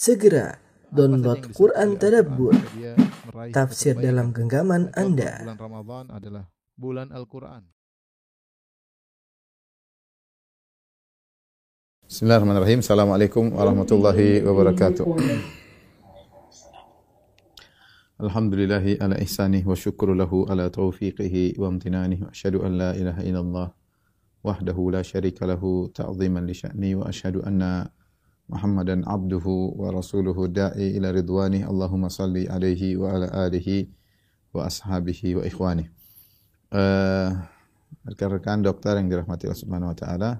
Segera download Quran Tadabbur, tafsir dalam genggaman Anda. Bulan Ramadan adalah bulan Al-Quran. Bismillahirrahmanirrahim. Assalamualaikum warahmatullahi wabarakatuh. Alhamdulillahi ala ihsanih wa syukru lahu ala taufiqihi wa amtinanih wa asyhadu an la ilaha illallah wahdahu la syarika lahu ta'ziman li sya'ni wa asyhadu anna Muhammadan abduhu wa rasuluhu da'i ila ridwani Allahumma salli alaihi wa ala alihi wa ashabihi wa ikhwani. Uh, rekan-rekan dokter yang dirahmati Allah Subhanahu wa taala,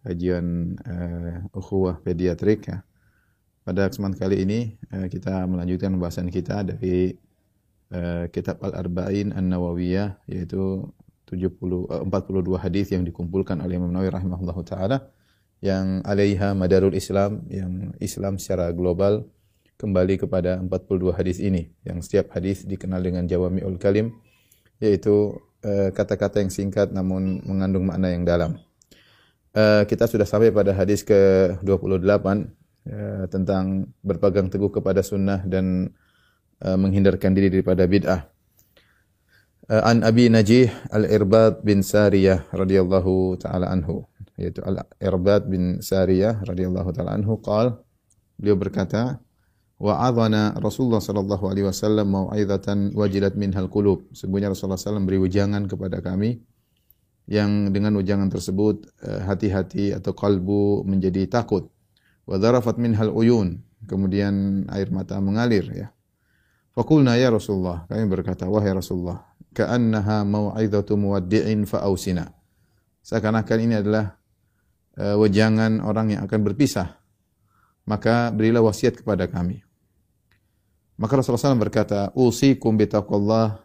kajian uh, ukhuwah pediatrik ya. Pada kesempatan kali ini uh, kita melanjutkan pembahasan kita dari uh, kitab Al-Arba'in An-Nawawiyah yaitu 70 uh, 42 hadis yang dikumpulkan oleh Imam Nawawi rahimahullahu taala yang alaiha madarul Islam yang Islam secara global kembali kepada 42 hadis ini yang setiap hadis dikenal dengan jawami'ul kalim yaitu uh, kata-kata yang singkat namun mengandung makna yang dalam. Uh, kita sudah sampai pada hadis ke-28 uh, tentang berpegang teguh kepada sunnah dan uh, menghindarkan diri daripada bid'ah. Uh, an Abi Najih Al-Irbad bin Sariyah radhiyallahu taala anhu yaitu Al-Irbad bin Sariyah radhiyallahu taala anhu qal beliau berkata wa'adhana Rasulullah sallallahu alaihi wasallam mau'izatan wajilat minhal qulub. Sebenarnya Rasulullah sallallahu beri wejangan kepada kami yang dengan wejangan tersebut hati-hati atau kalbu menjadi takut. Wa dharafat minhal uyun kemudian air mata mengalir ya. Fakulna ya Rasulullah kami berkata wahai Rasulullah ka'annaha mau'izatu muwaddi'in fa'ausina. Seakan-akan ini adalah wejangan orang yang akan berpisah maka berilah wasiat kepada kami. Maka Rasulullah SAW berkata usikum bitaqallah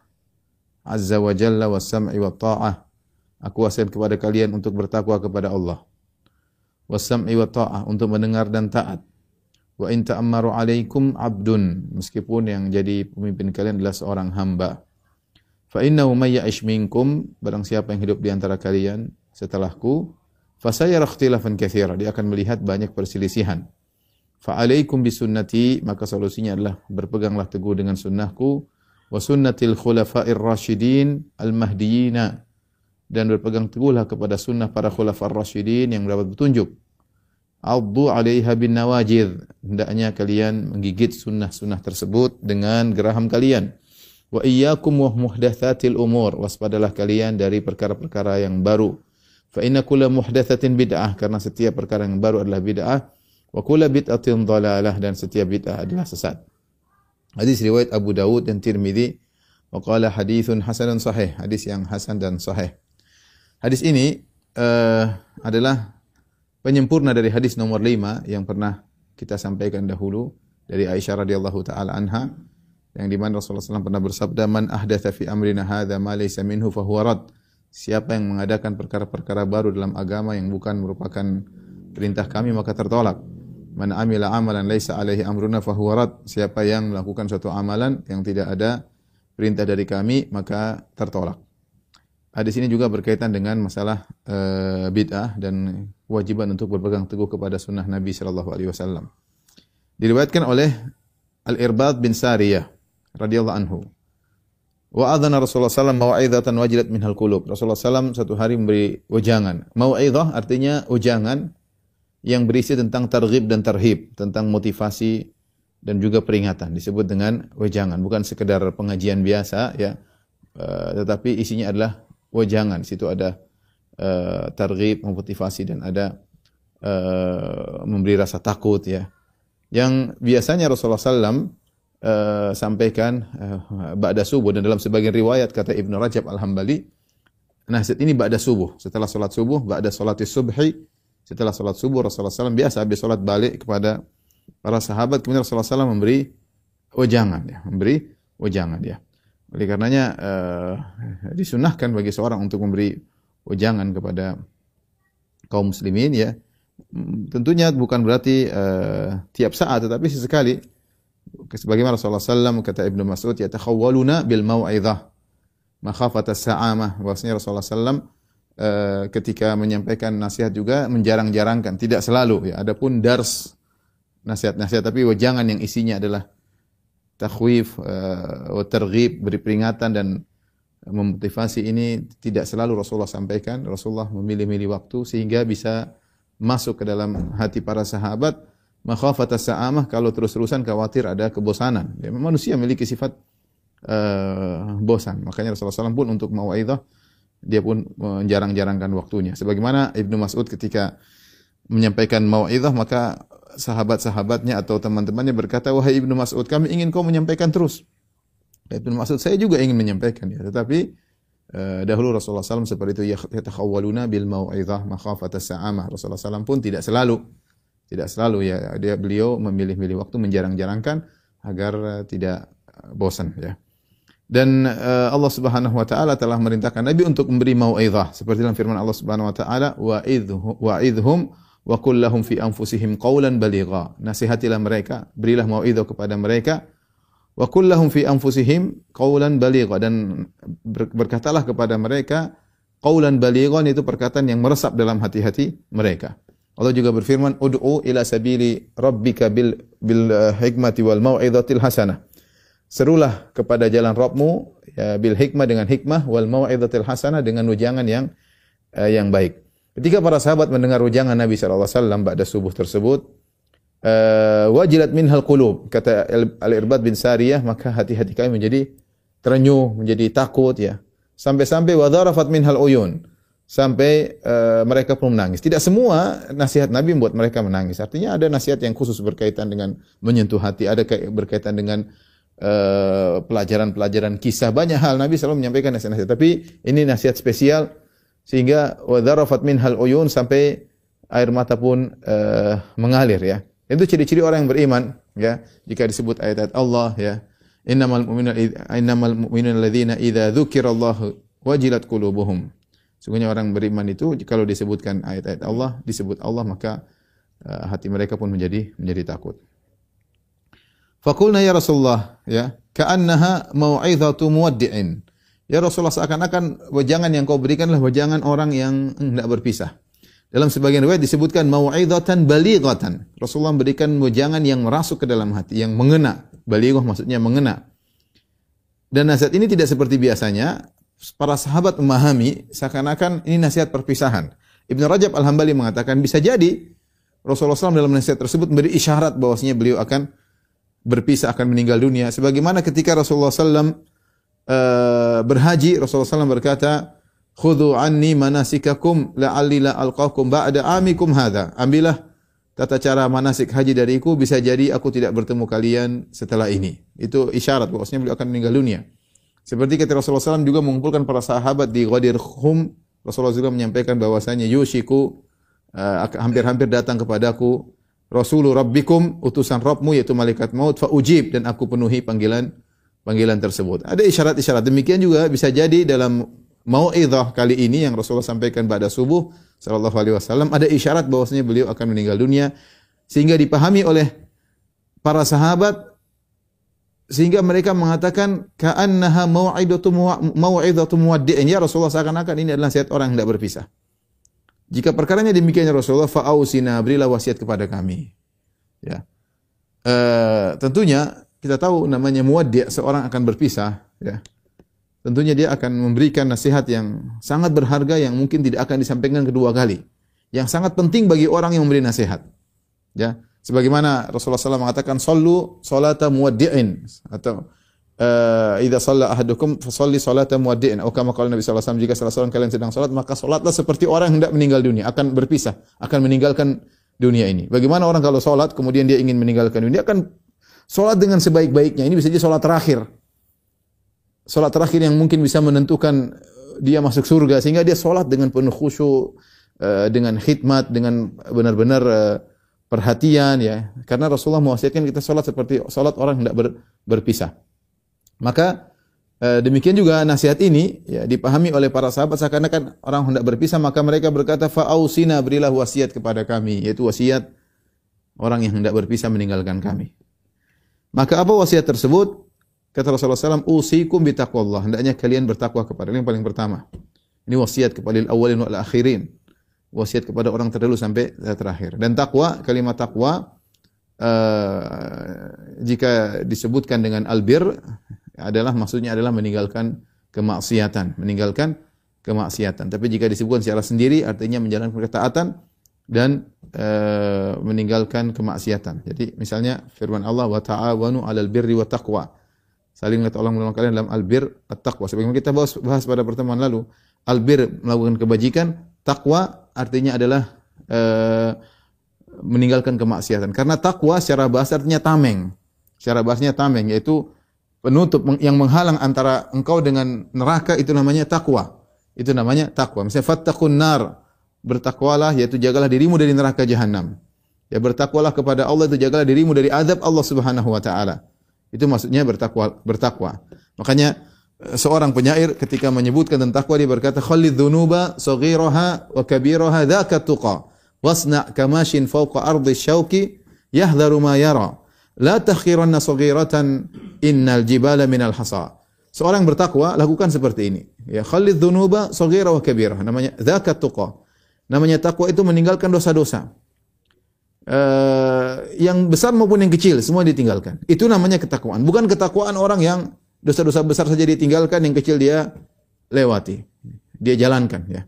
azza wa jalla was sam'i wa ta'ah. Aku wasiat kepada kalian untuk bertakwa kepada Allah. Was sam'i wa ta'ah untuk mendengar dan taat. Wa in ta'ammaru alaikum abdun meskipun yang jadi pemimpin kalian adalah seorang hamba. Fa innahu may ya'ish minkum barang siapa yang hidup di antara kalian setelahku fasayara ikhtilafan katsira dia akan melihat banyak perselisihan. Fa alaikum bisunnati maka solusinya adalah berpeganglah teguh dengan sunnahku wa sunnatil khulafa'ir rasyidin al mahdiyina dan berpegang teguhlah kepada sunnah para khulafa'ir rasyidin yang mendapat petunjuk. Addu 'alaiha bin nawajid hendaknya kalian menggigit sunnah-sunnah tersebut dengan geraham kalian. Wa iyyakum wa muhdatsatil umur. Waspadalah kalian dari perkara-perkara yang baru. Fa inna kulla muhdatsatin bid'ah karena setiap perkara yang baru adalah bid'ah. Wa kulla bid'atin dhalalah dan setiap bid'ah adalah sesat. Hadis riwayat Abu Dawud dan Tirmidzi wa qala haditsun hasanun sahih. Hadis yang hasan dan sahih. Hadis ini uh, adalah penyempurna dari hadis nomor 5 yang pernah kita sampaikan dahulu dari Aisyah radhiyallahu taala anha yang di mana Rasulullah SAW pernah bersabda man ahdatha fi amrina hadza ma laysa minhu fa huwa rad siapa yang mengadakan perkara-perkara baru dalam agama yang bukan merupakan perintah kami maka tertolak man amila amalan laysa alaihi amruna fa huwa rad siapa yang melakukan suatu amalan yang tidak ada perintah dari kami maka tertolak Hadis ini juga berkaitan dengan masalah e, bid'ah dan kewajiban untuk berpegang teguh kepada sunnah Nabi sallallahu alaihi wasallam. Diriwayatkan oleh Al-Irbad bin Sariyah radhiyallahu anhu. Wa adzana Rasulullah sallallahu mau'izatan wajilat minhal qulub. Rasulullah sallallahu satu hari memberi wejangan. Mau'izah artinya wejangan yang berisi tentang targhib dan tarhib, tentang motivasi dan juga peringatan disebut dengan wejangan, bukan sekedar pengajian biasa ya. Uh, tetapi isinya adalah wejangan. Situ ada uh, targhib, motivasi dan ada uh, memberi rasa takut ya. Yang biasanya Rasulullah sallallahu uh, sampaikan uh, ba'da subuh. Dan dalam sebagian riwayat kata Ibnu Rajab Al-Hambali nasihat ini ba'da subuh. Setelah salat subuh ba'da salatis subhi. Setelah salat subuh Rasulullah SAW biasa habis salat balik kepada para sahabat. Kemudian Rasulullah SAW memberi wejangan ya memberi wejangan ya. Oleh karenanya uh, disunahkan bagi seorang untuk memberi wejangan kepada kaum muslimin ya. Tentunya bukan berarti uh, tiap saat tetapi sesekali sebagaimana Rasulullah SAW kata Ibnu Mas'ud ya takhawwaluna bil mau'izah makhafata sa'amah. Bahwasanya Rasulullah SAW uh, ketika menyampaikan nasihat juga menjarang-jarangkan tidak selalu ya. Adapun dars nasihat-nasihat tapi wejangan yang isinya adalah takhwif wa targhib, beri peringatan dan memotivasi ini tidak selalu Rasulullah sampaikan. Rasulullah memilih-milih waktu sehingga bisa masuk ke dalam hati para sahabat makhafata sa'amah kalau terus-terusan khawatir ada kebosanan. Ya, manusia memiliki sifat uh, bosan. Makanya Rasulullah SAW pun untuk mau'idhah dia pun menjarang-jarangkan waktunya. Sebagaimana Ibnu Mas'ud ketika menyampaikan mau'idhah maka sahabat-sahabatnya atau teman-temannya berkata, "Wahai Ibnu Mas'ud, kami ingin kau menyampaikan terus." Ibnu Mas'ud saya juga ingin menyampaikan ya, tetapi uh, dahulu Rasulullah SAW seperti itu yatakhawwaluna bil mau'izah makhafata sa'amah. Rasulullah SAW pun tidak selalu tidak selalu ya dia beliau memilih-milih waktu menjarang-jarangkan agar uh, tidak bosan ya. Dan uh, Allah Subhanahu wa taala telah merintahkan Nabi untuk memberi mau'izah seperti dalam firman Allah Subhanahu wa taala wa idhum wa kullahum fi anfusihim qawlan baligha. Nasihatilah mereka, berilah mau'izah kepada mereka Wa kullahum fi anfusihim qaulan baligha dan berkatalah kepada mereka qaulan balighan itu perkataan yang meresap dalam hati-hati mereka. Allah juga berfirman, "Ud'u ila sabili rabbika bil bil eh, hikmati wal mau'izatil hasanah." Serulah kepada jalan Rabbmu ya, bil hikmah dengan hikmah wal mau'izatil hasanah dengan ujangan yang uh, yang baik. Ketika para sahabat mendengar ujangan Nabi sallallahu alaihi wasallam pada subuh tersebut, uh, wajilat minhal qulub kata Al-Irbad bin Sariyah maka hati-hati kami menjadi terenyuh, menjadi takut ya. Sampai-sampai wadharafat minhal uyun. Sampai uh, mereka pun menangis. Tidak semua nasihat Nabi membuat mereka menangis. Artinya ada nasihat yang khusus berkaitan dengan menyentuh hati, ada berkaitan dengan eh, pelajaran-pelajaran kisah. Banyak hal Nabi selalu menyampaikan nasihat-nasihat. Tapi ini nasihat spesial sehingga wadharafat minhal uyun sampai air mata pun uh, mengalir ya. Itu ciri-ciri orang yang beriman, ya. Jika disebut ayat-ayat Allah, ya. Innamal mu'minuna innamal mu'minuna alladzina idza dzukirallahu wajilat qulubuhum. Sungguhnya orang beriman itu kalau disebutkan ayat-ayat Allah, disebut Allah maka uh, hati mereka pun menjadi menjadi takut. Fakulna ya Rasulullah, ya, ka'annaha mau'izatu muwaddi'in. Ya Rasulullah seakan-akan wajangan yang kau berikan adalah wajangan orang yang hendak berpisah. Dalam sebagian riwayat disebutkan mau'izatan balighatan. Rasulullah memberikan wejangan yang merasuk ke dalam hati, yang mengena. Balighah maksudnya mengena. Dan nasihat ini tidak seperti biasanya. Para sahabat memahami seakan-akan ini nasihat perpisahan. Ibn Rajab Al-Hambali mengatakan bisa jadi Rasulullah SAW dalam nasihat tersebut memberi isyarat bahwasanya beliau akan berpisah, akan meninggal dunia. Sebagaimana ketika Rasulullah SAW uh, eh, berhaji, Rasulullah SAW berkata, khudhu anni manasikakum la'alli la alqakum ba'da amikum hadha. Ambillah tata cara manasik haji dariku bisa jadi aku tidak bertemu kalian setelah ini. Itu isyarat bahwasanya beliau akan meninggal dunia. Seperti ketika Rasulullah SAW juga mengumpulkan para sahabat di Ghadir Khum, Rasulullah juga menyampaikan bahwasanya yushiku uh, hampir-hampir datang kepadaku Rasulullah Rabbikum utusan Rabbmu yaitu malaikat maut fa ujib dan aku penuhi panggilan panggilan tersebut. Ada isyarat-isyarat demikian juga bisa jadi dalam mau'idhah kali ini yang Rasulullah sampaikan pada subuh sallallahu alaihi wasallam ada isyarat bahwasanya beliau akan meninggal dunia sehingga dipahami oleh para sahabat sehingga mereka mengatakan ka'annaha mau'idatu mau'idatu muwaddi'in ya Rasulullah seakan-akan ini adalah nasihat orang yang hendak berpisah. Jika perkaranya demikian ya Rasulullah fa'ausina berilah wasiat kepada kami. Ya. Uh, tentunya kita tahu namanya muwaddi' seorang akan berpisah ya tentunya dia akan memberikan nasihat yang sangat berharga yang mungkin tidak akan disampaikan kedua kali. Yang sangat penting bagi orang yang memberi nasihat. Ya, sebagaimana Rasulullah SAW mengatakan sallu salata muwaddi'in atau uh, idza shalla ahadukum fasalli salata muwaddi'in atau kama Nabi wasallam jika salah seorang kalian sedang salat maka salatlah seperti orang yang hendak meninggal dunia akan berpisah akan meninggalkan dunia ini. Bagaimana orang kalau salat kemudian dia ingin meninggalkan dunia akan salat dengan sebaik-baiknya. Ini bisa jadi salat terakhir solat terakhir yang mungkin bisa menentukan dia masuk surga sehingga dia solat dengan penuh khusyuk eh, dengan khidmat dengan benar-benar eh, perhatian ya karena Rasulullah mewasiatkan kita solat seperti solat orang hendak ber, berpisah maka eh, demikian juga nasihat ini ya dipahami oleh para sahabat seakan-akan orang hendak berpisah maka mereka berkata fa'ausina berilah wasiat kepada kami yaitu wasiat orang yang hendak berpisah meninggalkan kami maka apa wasiat tersebut Kata Rasulullah SAW, Usikum bitaqwallah. Hendaknya kalian bertakwa kepada yang paling pertama. Ini wasiat kepada awalin wal akhirin. Wasiat kepada orang terdahulu sampai terakhir. Dan takwa, kalimat takwa eh, jika disebutkan dengan albir adalah maksudnya adalah meninggalkan kemaksiatan, meninggalkan kemaksiatan. Tapi jika disebutkan secara sendiri artinya menjalankan ketaatan dan eh, meninggalkan kemaksiatan. Jadi misalnya firman Allah wa ta'awanu 'alal birri wa taqwa. Saling tolong menolong kalian dalam albir at-taqwa. Sebagaimana kita bahas pada pertemuan lalu, albir melakukan kebajikan, takwa artinya adalah eh, meninggalkan kemaksiatan. Karena takwa secara bahasa artinya tameng. Secara bahasanya tameng yaitu penutup yang menghalang antara engkau dengan neraka itu namanya takwa. Itu namanya takwa. Misalnya fattaqun nar, bertakwalah yaitu jagalah dirimu dari neraka jahanam. Ya bertakwalah kepada Allah itu jagalah dirimu dari azab Allah Subhanahu wa taala. Itu maksudnya bertakwa bertakwa. Makanya seorang penyair ketika menyebutkan tentang takwa dia berkata khalid dzunuba saghiraha wa kabiraha dzaka tuqa wasna kamashin fawqa ardi syauqi yahdharu ma yara la takhiranna saghiratan innal jibala minal hasa. Seorang bertakwa lakukan seperti ini. Ya khalid dzunuba saghira wa kabirah. Namanya dzaka tuqa. Namanya takwa itu meninggalkan dosa-dosa uh, yang besar maupun yang kecil semua ditinggalkan. Itu namanya ketakwaan. Bukan ketakwaan orang yang dosa-dosa besar saja ditinggalkan, yang kecil dia lewati. Dia jalankan ya.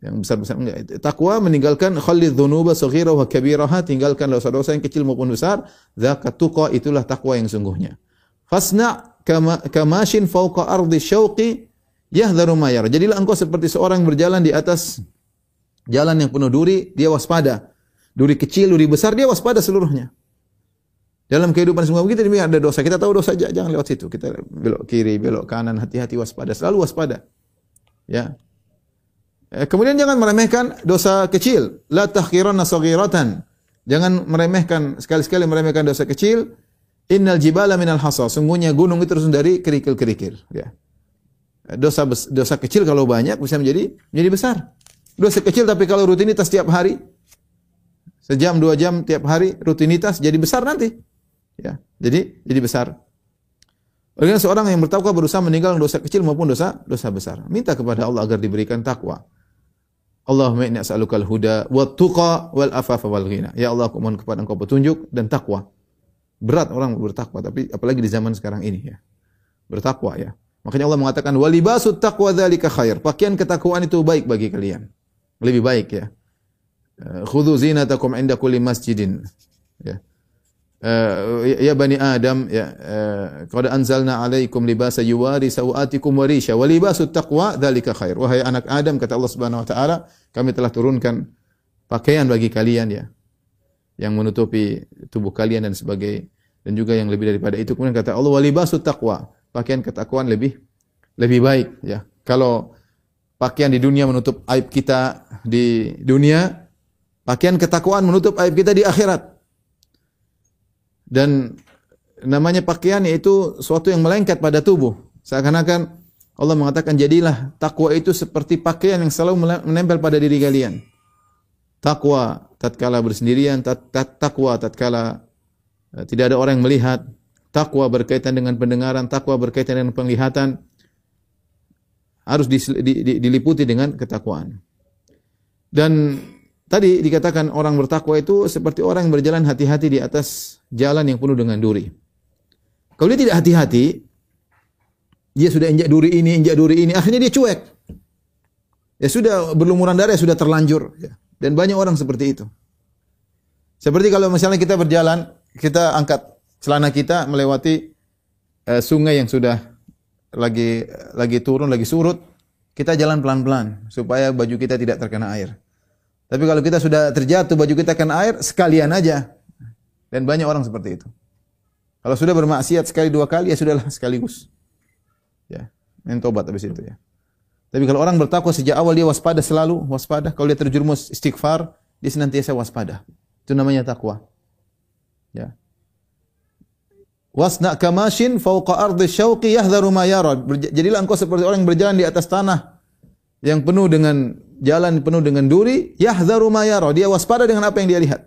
Yang besar-besar enggak. Takwa meninggalkan khalid dzunuba saghira wa kabiraha, tinggalkan dosa-dosa yang kecil maupun besar. Zakat tuqa itulah takwa yang sungguhnya. Fasna kama kamashin fawqa ardi syauqi yahdharu ma yara. Jadilah engkau seperti seorang berjalan di atas jalan yang penuh duri, dia waspada Duri kecil, duri besar, dia waspada seluruhnya. Dalam kehidupan semua kita ini ada dosa. Kita tahu dosa jangan lewat situ. Kita belok kiri, belok kanan, hati-hati waspada. Selalu waspada. Ya. Eh, kemudian jangan meremehkan dosa kecil. La tahqiranna saghiratan. Jangan meremehkan sekali-sekali meremehkan dosa kecil. Innal jibala minal hasa. Sungguhnya gunung itu terus dari kerikil-kerikil, ya. Dosa dosa kecil kalau banyak bisa menjadi menjadi besar. Dosa kecil tapi kalau rutinitas setiap hari sejam dua jam tiap hari rutinitas jadi besar nanti. Ya, jadi jadi besar. Oleh seorang yang bertakwa berusaha meninggalkan dosa kecil maupun dosa dosa besar. Minta kepada Allah agar diberikan takwa. Allahumma inni as'aluka al-huda wa tuqa wal afafa wal ghina. Ya Allah, aku mohon kepada Engkau petunjuk dan takwa. Berat orang bertakwa, tapi apalagi di zaman sekarang ini ya. Bertakwa ya. Makanya Allah mengatakan walibasut taqwa dzalika khair. Pakaian ketakwaan itu baik bagi kalian. Lebih baik ya. Eh, khudhu zinatakum inda kulli masjidin ya uh, ya bani adam ya uh, qad anzalna alaikum libasa yuwari sawatikum wa risha wa libasut taqwa dzalika khair. Wahai anak adam kata Allah Subhanahu wa taala kami telah turunkan pakaian bagi kalian ya yang menutupi tubuh kalian dan sebagai dan juga yang lebih daripada itu. Kemudian kata Allah walibasut taqwa pakaian ketakwaan lebih lebih baik ya. Kalau pakaian di dunia menutup aib kita di dunia Pakaian ketakwaan menutup aib kita di akhirat. Dan namanya pakaian yaitu suatu yang melengket pada tubuh. Seakan-akan Allah mengatakan jadilah takwa itu seperti pakaian yang selalu menempel pada diri kalian. Takwa tatkala bersendirian, takwa tatkala eh, tidak ada orang yang melihat, takwa berkaitan dengan pendengaran, takwa berkaitan dengan penglihatan harus diliputi dengan ketakwaan. Dan Tadi dikatakan orang bertakwa itu seperti orang yang berjalan hati-hati di atas jalan yang penuh dengan duri. Kalau dia tidak hati-hati, dia sudah injak duri ini, injak duri ini, akhirnya dia cuek. Ya sudah berlumuran darah, sudah terlanjur. Ya. Dan banyak orang seperti itu. Seperti kalau misalnya kita berjalan, kita angkat celana kita melewati uh, sungai yang sudah lagi lagi turun, lagi surut, kita jalan pelan-pelan supaya baju kita tidak terkena air. Tapi kalau kita sudah terjatuh baju kita kena air, sekalian aja. Dan banyak orang seperti itu. Kalau sudah bermaksiat sekali dua kali ya sudahlah sekaligus. Ya, main tobat habis itu ya. Tapi kalau orang bertakwa sejak awal dia waspada selalu, waspada. Kalau dia terjerumus istighfar, dia senantiasa waspada. Itu namanya takwa. Ya. Wasna kamashin fauqa ardi syauqi yahdharu ma yara. Jadilah engkau seperti orang yang berjalan di atas tanah yang penuh dengan jalan penuh dengan duri, yahdharu ma yara. Dia waspada dengan apa yang dia lihat.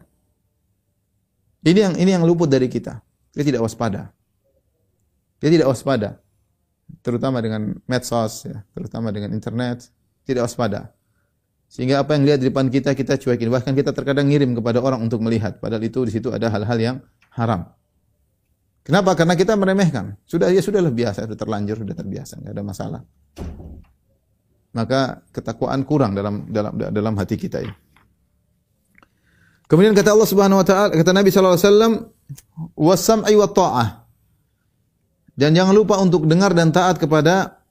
Ini yang ini yang luput dari kita. Dia tidak waspada. Dia tidak waspada. Terutama dengan medsos ya, terutama dengan internet, tidak waspada. Sehingga apa yang lihat di depan kita kita cuekin. Bahkan kita terkadang ngirim kepada orang untuk melihat. Padahal itu di situ ada hal-hal yang haram. Kenapa? Karena kita meremehkan. Sudah ya sudahlah biasa, sudah terlanjur, sudah terbiasa, enggak ada masalah. Maka ketakwaan kurang dalam dalam dalam hati kita ini. Kemudian kata Allah Subhanahu wa taala, kata Nabi sallallahu alaihi wasallam, "Was-sam'i wa ta'ah." Dan jangan lupa untuk dengar dan taat kepada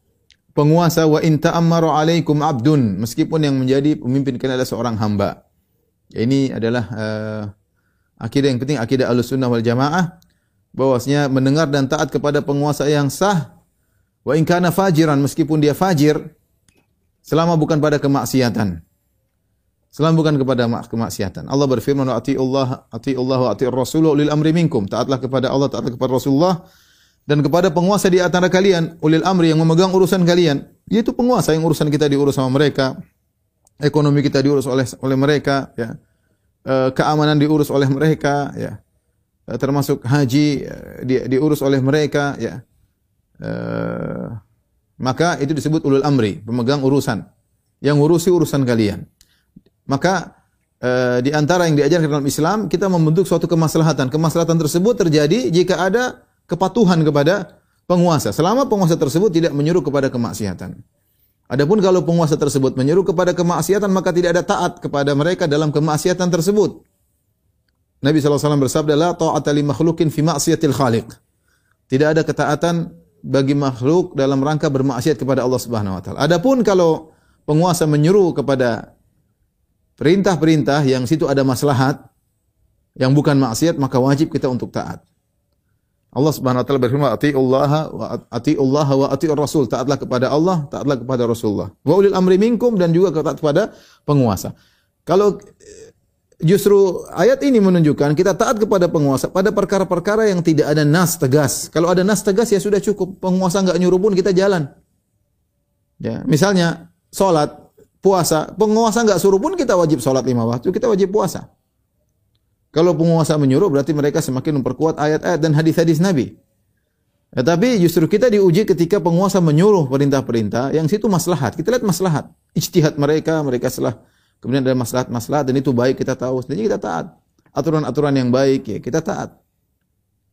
penguasa wa in ta'ammaru alaikum abdun meskipun yang menjadi pemimpin kalian adalah seorang hamba. Ini adalah uh, akidah yang penting akidah Ahlussunnah wal Jamaah bahwasanya mendengar dan taat kepada penguasa yang sah wa in kana fajiran meskipun dia fajir selama bukan pada kemaksiatan. Selama bukan kepada kemaksiatan. Allah berfirman atiullah atiullah wa atiur rasul ulil amri minkum. Taatlah kepada Allah, taatlah kepada Rasulullah dan kepada penguasa di antara kalian, ulil amri yang memegang urusan kalian, yaitu penguasa yang urusan kita diurus sama mereka, ekonomi kita diurus oleh oleh mereka, ya. E, keamanan diurus oleh mereka, ya. E, termasuk haji e, di, diurus oleh mereka, ya. Maka itu disebut ulul amri, pemegang urusan, yang ngurusi urusan kalian. Maka e, di antara yang diajarkan dalam Islam, kita membentuk suatu kemaslahatan. Kemaslahatan tersebut terjadi jika ada kepatuhan kepada penguasa selama penguasa tersebut tidak menyuruh kepada kemaksiatan. Adapun kalau penguasa tersebut menyuruh kepada kemaksiatan maka tidak ada taat kepada mereka dalam kemaksiatan tersebut. Nabi SAW bersabda la ta'ata li makhlukin fi maksiatil khaliq. Tidak ada ketaatan bagi makhluk dalam rangka bermaksiat kepada Allah Subhanahu wa taala. Adapun kalau penguasa menyuruh kepada perintah-perintah yang situ ada maslahat yang bukan maksiat maka wajib kita untuk taat. Allah Subhanahu wa taala berfirman, "Atiullaha wa atiullaha wa atiur rasul." Taatlah kepada Allah, taatlah kepada Rasulullah. Wa ulil amri minkum dan juga taat kepada penguasa. Kalau justru ayat ini menunjukkan kita taat kepada penguasa pada perkara-perkara yang tidak ada nas tegas. Kalau ada nas tegas ya sudah cukup. Penguasa enggak nyuruh pun kita jalan. Ya, misalnya salat, puasa, penguasa enggak suruh pun kita wajib salat lima waktu, kita wajib puasa. Kalau penguasa menyuruh berarti mereka semakin memperkuat ayat-ayat dan hadis-hadis Nabi. Ya, tapi justru kita diuji ketika penguasa menyuruh perintah-perintah yang situ maslahat. Kita lihat maslahat. Ijtihad mereka, mereka salah. Kemudian ada maslahat-maslahat dan itu baik kita tahu. Jadi kita taat. Aturan-aturan yang baik ya kita taat.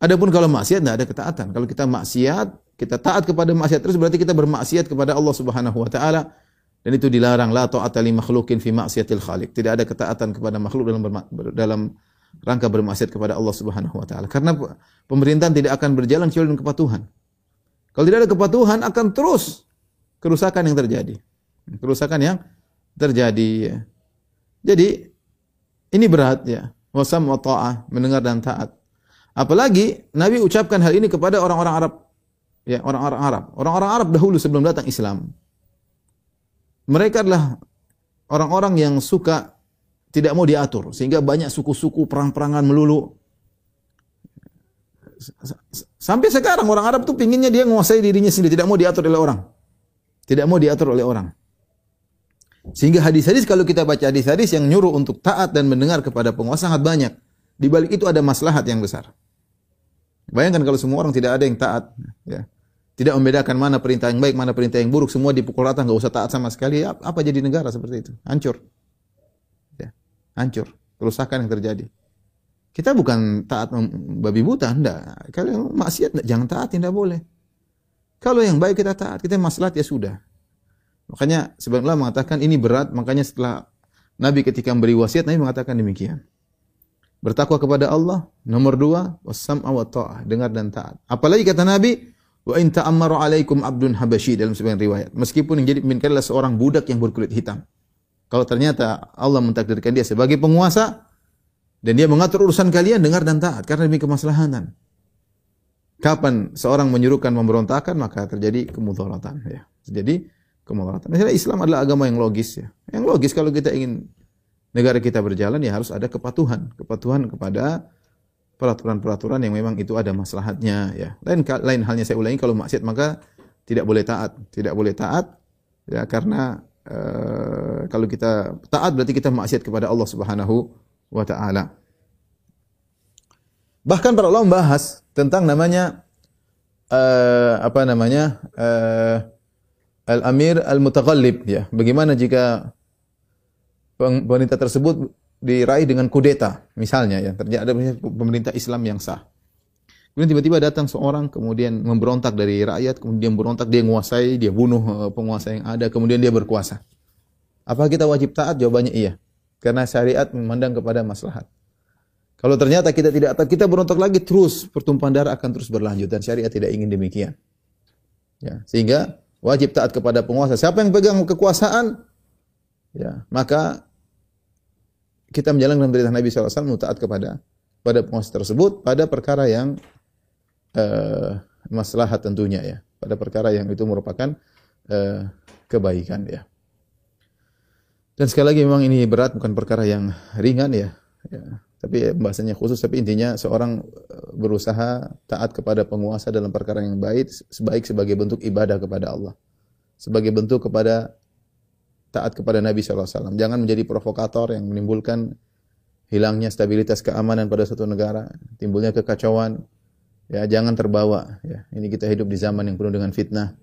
Adapun kalau maksiat tidak ada ketaatan. Kalau kita maksiat, kita taat kepada maksiat terus berarti kita bermaksiat kepada Allah Subhanahu wa taala dan itu dilarang la ta'ata li makhlukin fi maksiatil khaliq. Tidak ada ketaatan kepada makhluk dalam dalam rangka bermaksiat kepada Allah Subhanahu wa taala. Karena pemerintahan tidak akan berjalan kecuali dengan kepatuhan. Kalau tidak ada kepatuhan akan terus kerusakan yang terjadi. Kerusakan yang terjadi ya. Jadi ini berat ya. Wasam wa ta'ah, mendengar dan taat. Apalagi Nabi ucapkan hal ini kepada orang-orang Arab. Ya, orang-orang Arab. Orang-orang Arab dahulu sebelum datang Islam. Mereka adalah orang-orang yang suka tidak mau diatur sehingga banyak suku-suku perang-perangan melulu. Sampai sekarang orang Arab tuh pinginnya dia menguasai dirinya sendiri, tidak mau diatur oleh orang. Tidak mau diatur oleh orang. Sehingga hadis-hadis kalau kita baca hadis-hadis yang nyuruh untuk taat dan mendengar kepada penguasa sangat banyak. Di balik itu ada maslahat yang besar. Bayangkan kalau semua orang tidak ada yang taat, ya. Tidak membedakan mana perintah yang baik, mana perintah yang buruk, semua dipukul rata, nggak usah taat sama sekali. Apa jadi negara seperti itu? Hancur hancur, kerusakan yang terjadi. Kita bukan taat babi buta, enggak. Kalau maksiat jangan taat, tidak boleh. Kalau yang baik kita taat, kita maslahat ya sudah. Makanya sebenarnya mengatakan ini berat, makanya setelah Nabi ketika memberi wasiat, Nabi mengatakan demikian. Bertakwa kepada Allah, nomor dua, wasam wa ta'ah, dengar dan taat. Apalagi kata Nabi, wa in ta'ammaru alaikum abdun habashi dalam sebagian riwayat. Meskipun yang jadi pemimpin adalah seorang budak yang berkulit hitam. Kalau ternyata Allah mentakdirkan dia sebagai penguasa dan dia mengatur urusan kalian dengar dan taat karena demi kemaslahatan. Kapan seorang menyuruhkan pemberontakan maka terjadi kemudaratan ya. Jadi kemudaratan. Misalnya Islam adalah agama yang logis ya. Yang logis kalau kita ingin negara kita berjalan ya harus ada kepatuhan, kepatuhan kepada peraturan-peraturan yang memang itu ada maslahatnya ya. Lain lain halnya saya ulangi kalau maksiat maka tidak boleh taat, tidak boleh taat ya karena Eh, kalau kita taat berarti kita maksiat kepada Allah Subhanahu wa taala. Bahkan para ulama membahas tentang namanya uh, apa namanya? Uh, al-amir al-mutaghallib ya. Bagaimana jika pemerintah tersebut diraih dengan kudeta, misalnya ya, terjadi ada pemerintah Islam yang sah. Kemudian tiba-tiba datang seorang kemudian memberontak dari rakyat, kemudian berontak dia menguasai, dia bunuh eh, penguasa yang ada, kemudian dia berkuasa. Apakah kita wajib taat? Jawabannya iya. Karena syariat memandang kepada maslahat. Kalau ternyata kita tidak taat, kita berontak lagi terus, pertumpahan darah akan terus berlanjut dan syariat tidak ingin demikian. Ya, sehingga wajib taat kepada penguasa. Siapa yang pegang kekuasaan, ya, maka kita menjalankan perintah Nabi SAW taat kepada pada penguasa tersebut pada perkara yang eh, maslahat tentunya ya, pada perkara yang itu merupakan eh, kebaikan ya. Dan sekali lagi memang ini berat bukan perkara yang ringan ya. ya. Tapi bahasanya khusus tapi intinya seorang eh, berusaha taat kepada penguasa dalam perkara yang baik sebaik sebagai bentuk ibadah kepada Allah. Sebagai bentuk kepada taat kepada Nabi SAW. Jangan menjadi provokator yang menimbulkan hilangnya stabilitas keamanan pada suatu negara, timbulnya kekacauan. Ya, jangan terbawa. Ya, ini kita hidup di zaman yang penuh dengan fitnah.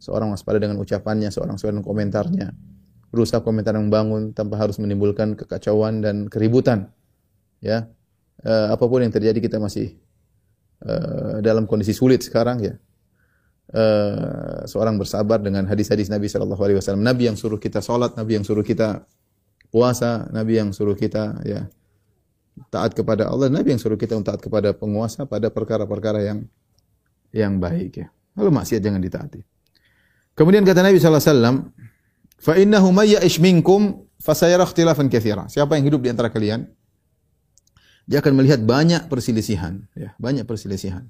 Seorang waspada dengan ucapannya, seorang seorang komentarnya. Berusaha komentar yang membangun tanpa harus menimbulkan kekacauan dan keributan. Ya, eh, apa pun yang terjadi kita masih eh, dalam kondisi sulit sekarang ya. Eh, seorang bersabar dengan hadis-hadis Nabi Shallallahu Alaihi Wasallam. Nabi yang suruh kita sholat, Nabi yang suruh kita puasa, Nabi yang suruh kita ya taat kepada Allah, Nabi yang suruh kita taat kepada penguasa pada perkara-perkara yang yang baik ya. Lalu maksiat jangan ditaati. Kemudian kata Nabi sallallahu alaihi wasallam, "Fa innahu may ya'ish minkum fasayara ikhtilafan katsira." Siapa yang hidup di antara kalian, dia akan melihat banyak perselisihan, ya, banyak perselisihan.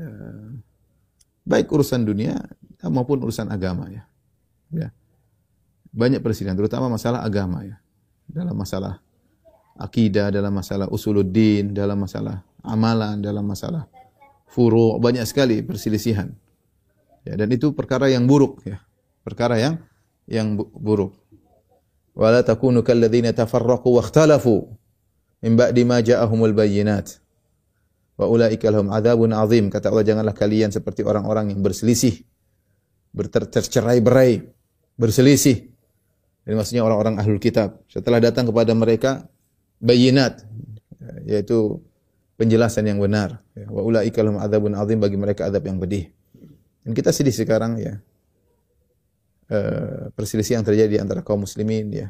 Eh, baik urusan dunia maupun urusan agama ya. Ya. Banyak perselisihan terutama masalah agama ya. Dalam masalah akidah, dalam masalah usuluddin, dalam masalah amalan, dalam masalah furu, banyak sekali perselisihan. Ya, dan itu perkara yang buruk ya. Perkara yang yang bu buruk. Wala takunu kalladzina tafarraqu wa ikhtalafu min ba'di ma ja'ahumul bayyinat. Wa ulaika lahum adzabun azim. Kata Allah janganlah kalian seperti orang-orang yang berselisih, bercerai-berai, berselisih. Ini maksudnya orang-orang ahlul kitab. Setelah datang kepada mereka bayinat yaitu penjelasan yang benar. Wa ulaika lahum adzabun azim bagi mereka adab yang pedih. Dan kita sedih sekarang ya. Uh, perselisihan yang terjadi di antara kaum muslimin ya.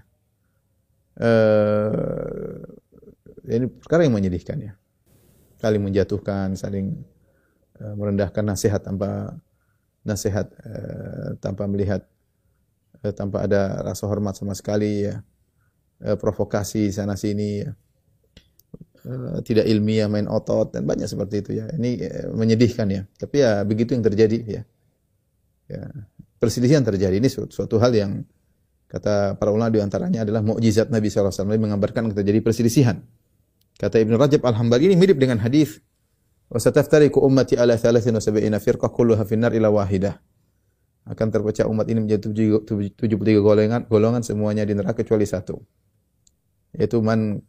Uh, ini perkara yang menyedihkan ya. Saling menjatuhkan, saling uh, merendahkan nasihat tanpa nasihat uh, tanpa melihat uh, tanpa ada rasa hormat sama sekali ya. Uh, provokasi sana sini ya. Uh, tidak ilmiah main otot dan banyak seperti itu ya. Ini uh, menyedihkan ya. Tapi ya begitu yang terjadi ya. Ya, perselisihan terjadi ini suatu, suatu hal yang kata para ulama di antaranya adalah mukjizat Nabi wasallam mengabarkan terjadi perselisihan. Kata Ibnu Rajab Al-Hambali ini mirip dengan hadis wa sataftariqu ummati ala 73 firqah kulluha finnar ila wahidah. Akan terpecah umat ini menjadi 73 golongan, golongan semuanya di neraka kecuali satu. Yaitu man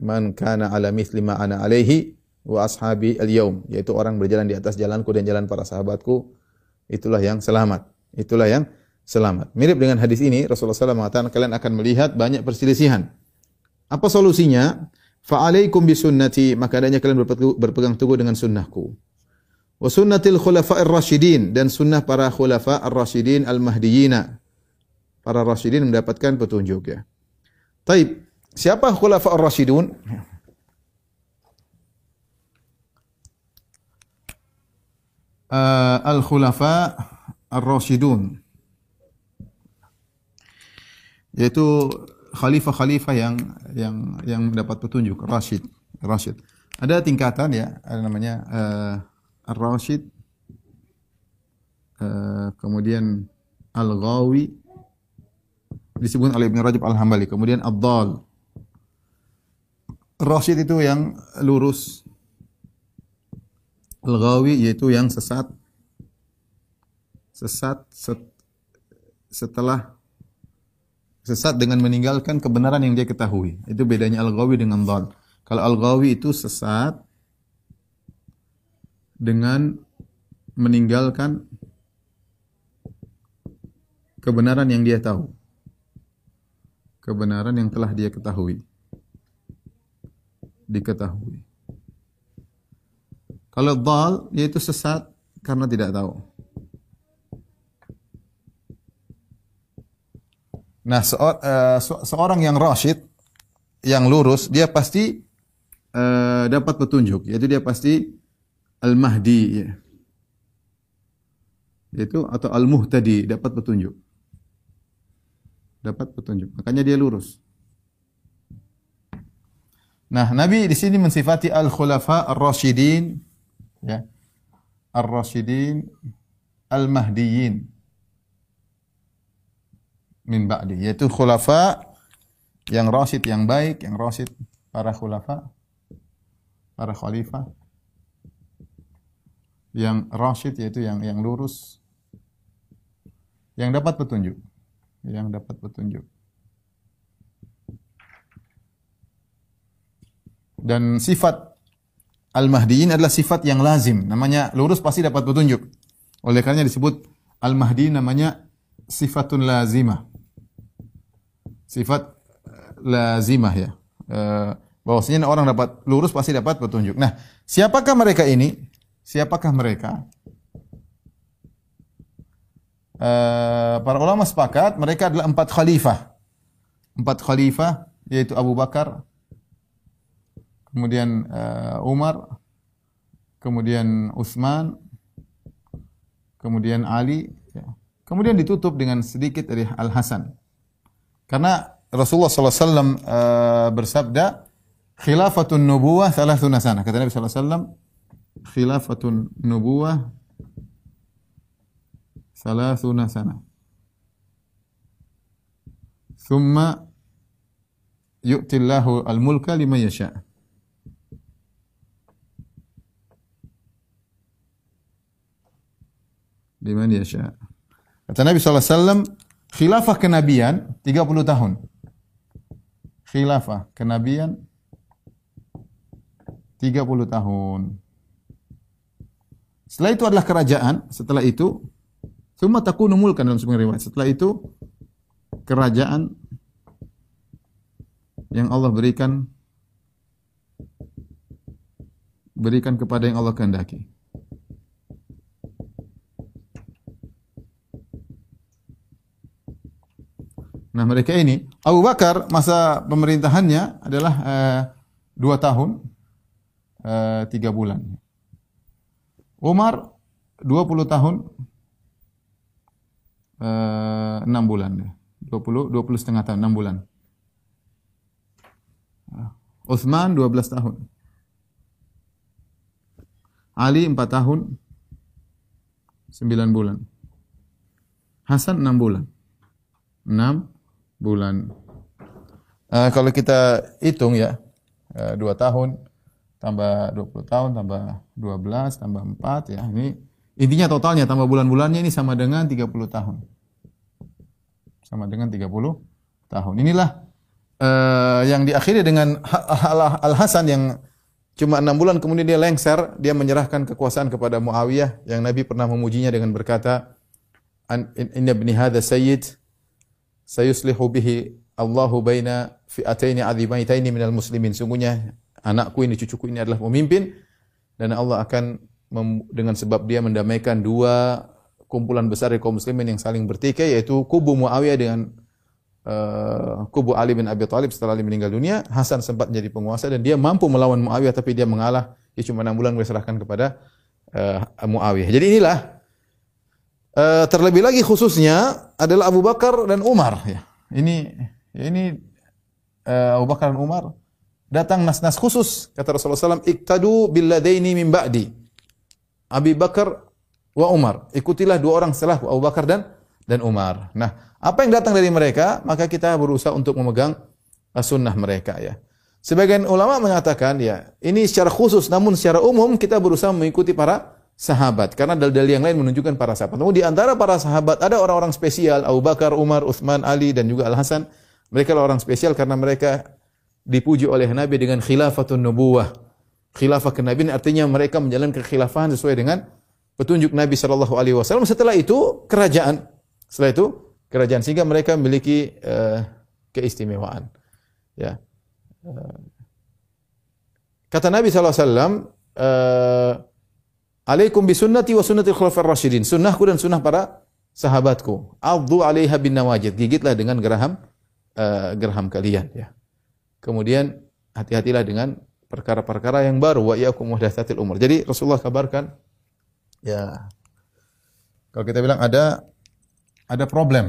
man kana ala mithli ma ana alaihi wa ashabi al-yaum, yaitu orang berjalan di atas jalanku dan jalan para sahabatku itulah yang selamat. Itulah yang selamat. Mirip dengan hadis ini, Rasulullah SAW mengatakan kalian akan melihat banyak perselisihan. Apa solusinya? Fa'alaikum bisunnati, maka adanya kalian berpegang teguh dengan sunnahku. Wa sunnatil khulafa'ir rasyidin dan sunnah para khulafa ar-rasyidin al-mahdiyina. Para rasyidin mendapatkan petunjuk ya. Taib, siapa khulafa ar-rasyidun? uh, al-khulafa ar-rasyidun yaitu khalifah-khalifah yang yang yang mendapat petunjuk. Rasyid rasyid ada tingkatan ya ada namanya uh, ar-rasyid uh, kemudian al-ghawi disebut oleh Ibn Rajab Al-Hambali kemudian ad-dal. Rasyid itu yang lurus. Al-ghawi yaitu yang sesat sesat set, setelah sesat dengan meninggalkan kebenaran yang dia ketahui. Itu bedanya al-ghawi dengan dhal. Kalau al-ghawi itu sesat dengan meninggalkan kebenaran yang dia tahu. kebenaran yang telah dia ketahui. Diketahui. Kalau dal yaitu sesat karena tidak tahu. Nah, seor, uh, seorang yang rasyid, yang lurus, dia pasti uh, dapat petunjuk. Yaitu dia pasti al-mahdi. Ya. Yaitu atau al-muhtadi, dapat petunjuk. Dapat petunjuk. Makanya dia lurus. Nah, Nabi di sini mensifati al-khulafa ar-rasyidin ya. Ar-rasyidin al-mahdiyyin min ba'di yaitu khulafa yang rasyid yang baik, yang rasyid para khulafa, para khalifah. Yang rasyid yaitu yang yang lurus. Yang dapat petunjuk, yang dapat petunjuk. Dan sifat al-mahdiyin adalah sifat yang lazim, namanya lurus pasti dapat petunjuk. Oleh karenanya disebut al-mahdi namanya sifatun lazimah sifat eh, lazimah ya. Eh, bahwasanya orang dapat lurus pasti dapat petunjuk. Nah, siapakah mereka ini? Siapakah mereka? Uh, para ulama sepakat mereka adalah empat khalifah. Empat khalifah yaitu Abu Bakar, kemudian Umar, kemudian Utsman, kemudian Ali, ya. kemudian ditutup dengan sedikit dari Al Hasan. Karena Rasulullah SAW uh, eh, bersabda, khilafatun nubuwah thalathuna sana. Kata Nabi SAW, khilafatun nubuwah thalathuna sana. Thumma yu'tillahu al-mulka liman yasha'. Liman yasha'. Kata Nabi SAW, Khilafah kenabian 30 tahun. Khilafah kenabian 30 tahun. Setelah itu adalah kerajaan, setelah itu semua takunu mulkan dalam sebuah riwayat. Setelah itu kerajaan yang Allah berikan berikan kepada yang Allah kehendaki. Nah mereka ini Abu Bakar masa pemerintahannya adalah uh, dua tahun uh, tiga bulan. Umar dua puluh tahun uh, enam bulan. Dua puluh dua puluh setengah tahun enam bulan. Utsman dua belas tahun. Ali empat tahun sembilan bulan. Hasan enam bulan. Enam bulan. Uh, kalau kita hitung ya, uh, dua tahun tambah 20 tahun tambah 12 tambah 4 ya. Ini intinya totalnya tambah bulan-bulannya ini sama dengan 30 tahun. Sama dengan 30 tahun. Inilah uh, yang diakhiri dengan Al-Hasan yang cuma enam bulan kemudian dia lengser, dia menyerahkan kekuasaan kepada Muawiyah yang Nabi pernah memujinya dengan berkata, "Inna ibni hadha sayyid sayuslihu bihi Allahu baina fi'ataini azimaitaini minal muslimin. Sungguhnya anakku ini, cucuku ini adalah pemimpin dan Allah akan dengan sebab dia mendamaikan dua kumpulan besar kaum muslimin yang saling bertikai yaitu kubu Muawiyah dengan uh, kubu Ali bin Abi Thalib setelah Ali meninggal dunia. Hasan sempat menjadi penguasa dan dia mampu melawan Muawiyah tapi dia mengalah. Dia cuma enam bulan diserahkan kepada uh, Muawiyah. Jadi inilah Uh, terlebih lagi khususnya adalah Abu Bakar dan Umar ya. Ini ini uh, Abu Bakar dan Umar datang nas-nas khusus kata Rasulullah SAW iktadu billadaini min ba'di. Abu Bakar wa Umar. Ikutilah dua orang setelah Abu Bakar dan dan Umar. Nah apa yang datang dari mereka maka kita berusaha untuk memegang sunnah mereka ya. Sebagian ulama mengatakan ya ini secara khusus namun secara umum kita berusaha mengikuti para sahabat karena dalil-dalil yang lain menunjukkan para sahabat. Namun di antara para sahabat ada orang-orang spesial Abu Bakar, Umar, Uthman, Ali dan juga Al Hasan. Mereka adalah orang spesial karena mereka dipuji oleh Nabi dengan khilafatun nubuwah. Khilafah kenabian artinya mereka menjalankan kekhilafahan sesuai dengan petunjuk Nabi sallallahu alaihi wasallam. Setelah itu kerajaan. Setelah itu kerajaan sehingga mereka memiliki uh, keistimewaan. Ya. Eh, kata Nabi SAW, uh, Alaikum bisunnati wa sunnati khulafar rasyidin. Sunnahku dan sunnah para sahabatku. Addu alaiha bin nawajid. Gigitlah dengan geraham uh, geraham kalian ya. Kemudian hati-hatilah dengan perkara-perkara yang baru wa iyyakum muhdatsatil umur. Jadi Rasulullah kabarkan ya kalau kita bilang ada ada problem.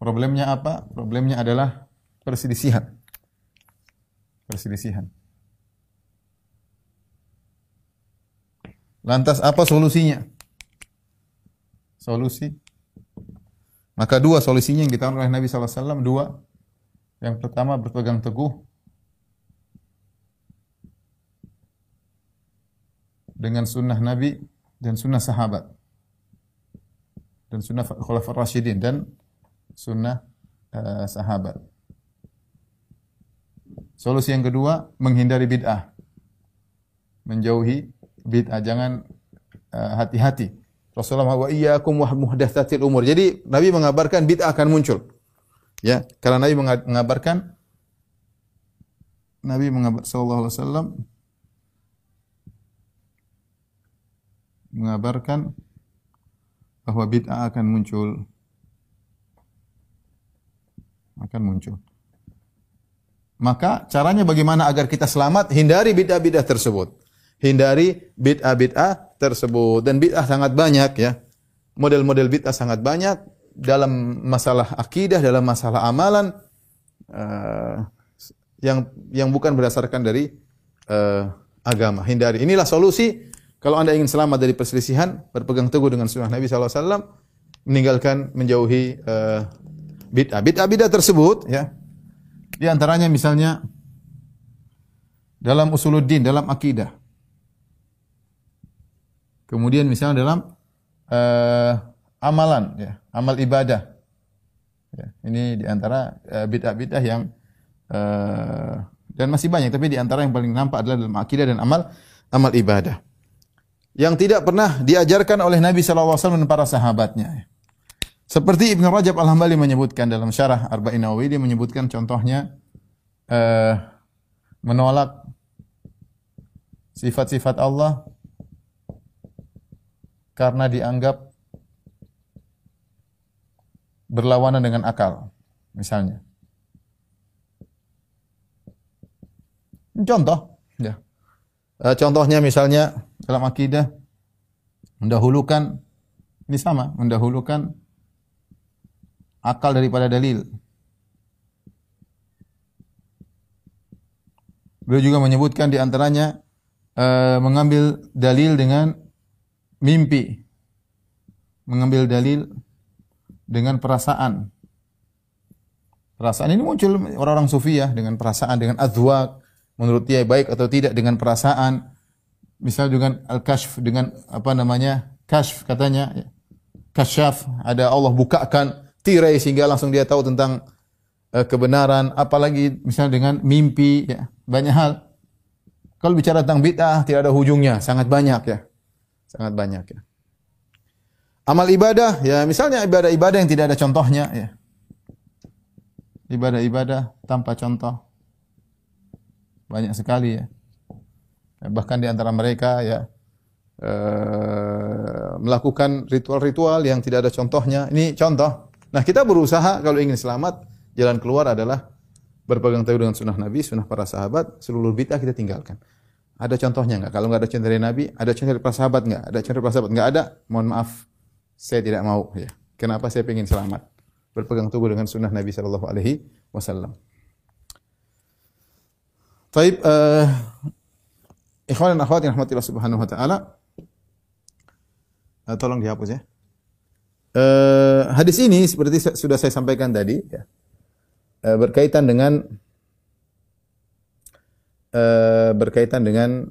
Problemnya apa? Problemnya adalah perselisihan. Perselisihan. Lantas apa solusinya? Solusi. Maka dua solusinya yang ditawarkan oleh Nabi SAW. Dua. Yang pertama berpegang teguh dengan sunnah Nabi dan sunnah sahabat dan sunnah khulafar rasyidin dan sunnah uh, sahabat. Solusi yang kedua menghindari bid'ah. Menjauhi bid'ah jangan eh, hati-hati. Uh, Rasulullah wa iyyakum wa muhdatsatil umur. Jadi Nabi mengabarkan bid'ah akan muncul. Ya, karena Nabi mengabarkan Nabi mengabar sallallahu alaihi wasallam mengabarkan bahwa bid'ah akan muncul akan muncul. Maka caranya bagaimana agar kita selamat? Hindari bid'ah-bid'ah tersebut hindari bid'ah-bid'ah tersebut dan bid'ah sangat banyak ya. Model-model bid'ah sangat banyak dalam masalah akidah, dalam masalah amalan uh, yang yang bukan berdasarkan dari uh, agama. Hindari. Inilah solusi kalau Anda ingin selamat dari perselisihan, berpegang teguh dengan sunnah Nabi SAW, meninggalkan, menjauhi uh, bid'ah. Bid'ah-bid'ah tersebut, ya, di antaranya misalnya dalam usuluddin, dalam akidah. Kemudian misalnya dalam uh, amalan, ya, amal ibadah. Ya, ini di antara uh, bid'ah-bid'ah yang uh, dan masih banyak, tapi di antara yang paling nampak adalah dalam akidah dan amal amal ibadah. Yang tidak pernah diajarkan oleh Nabi SAW dan para sahabatnya. Seperti Ibn Rajab Al-Hambali menyebutkan dalam syarah Arba'in Nawawi, dia menyebutkan contohnya uh, menolak sifat-sifat Allah karena dianggap berlawanan dengan akal, misalnya. Contoh, ya. E, contohnya misalnya dalam akidah mendahulukan ini sama, mendahulukan akal daripada dalil. Beliau juga menyebutkan di antaranya e, mengambil dalil dengan mimpi, mengambil dalil dengan perasaan. Perasaan ini muncul orang-orang sufi ya dengan perasaan, dengan azwaq, menurut dia baik atau tidak dengan perasaan. Misal dengan al-kashf dengan apa namanya? Kashf katanya ya. Kasyaf, ada Allah bukakan tirai sehingga langsung dia tahu tentang uh, kebenaran, apalagi misalnya dengan mimpi ya. Banyak hal. Kalau bicara tentang bid'ah tidak ada hujungnya, sangat banyak ya. Sangat banyak ya. Amal ibadah, ya misalnya ibadah-ibadah yang tidak ada contohnya ya. Ibadah-ibadah tanpa contoh. Banyak sekali ya. Bahkan di antara mereka ya uh, melakukan ritual-ritual yang tidak ada contohnya. Ini contoh. Nah, kita berusaha kalau ingin selamat, jalan keluar adalah berpegang teguh dengan sunnah Nabi, sunnah para sahabat, seluruh bid'ah kita tinggalkan. Ada contohnya enggak? Kalau enggak ada contoh dari Nabi, ada contoh dari para sahabat enggak? Ada contoh dari para sahabat enggak ada? Mohon maaf, saya tidak mau ya. Kenapa saya ingin selamat? Berpegang teguh dengan sunnah Nabi sallallahu alaihi wasallam. Taib uh, ikhwan dan akhwat yang rahmatillah subhanahu wa taala. Uh, tolong dihapus ya. Uh, hadis ini seperti sudah saya sampaikan tadi ya. Uh, berkaitan dengan uh, berkaitan dengan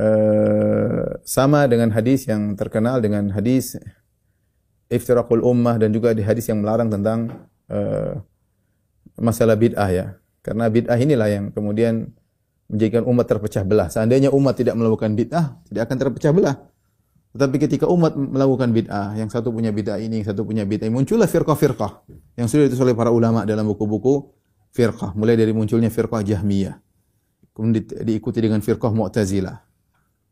uh, sama dengan hadis yang terkenal dengan hadis iftiraqul ummah dan juga di hadis yang melarang tentang uh, masalah bid'ah ya. Karena bid'ah inilah yang kemudian menjadikan umat terpecah belah. Seandainya umat tidak melakukan bid'ah, tidak akan terpecah belah. Tetapi ketika umat melakukan bid'ah, yang satu punya bid'ah ini, yang satu punya bid'ah ini, muncullah firqah-firqah yang sudah ditulis oleh para ulama dalam buku-buku firqah. Mulai dari munculnya firqah Jahmiyah. Kemudian di- diikuti dengan firqah Mu'tazilah.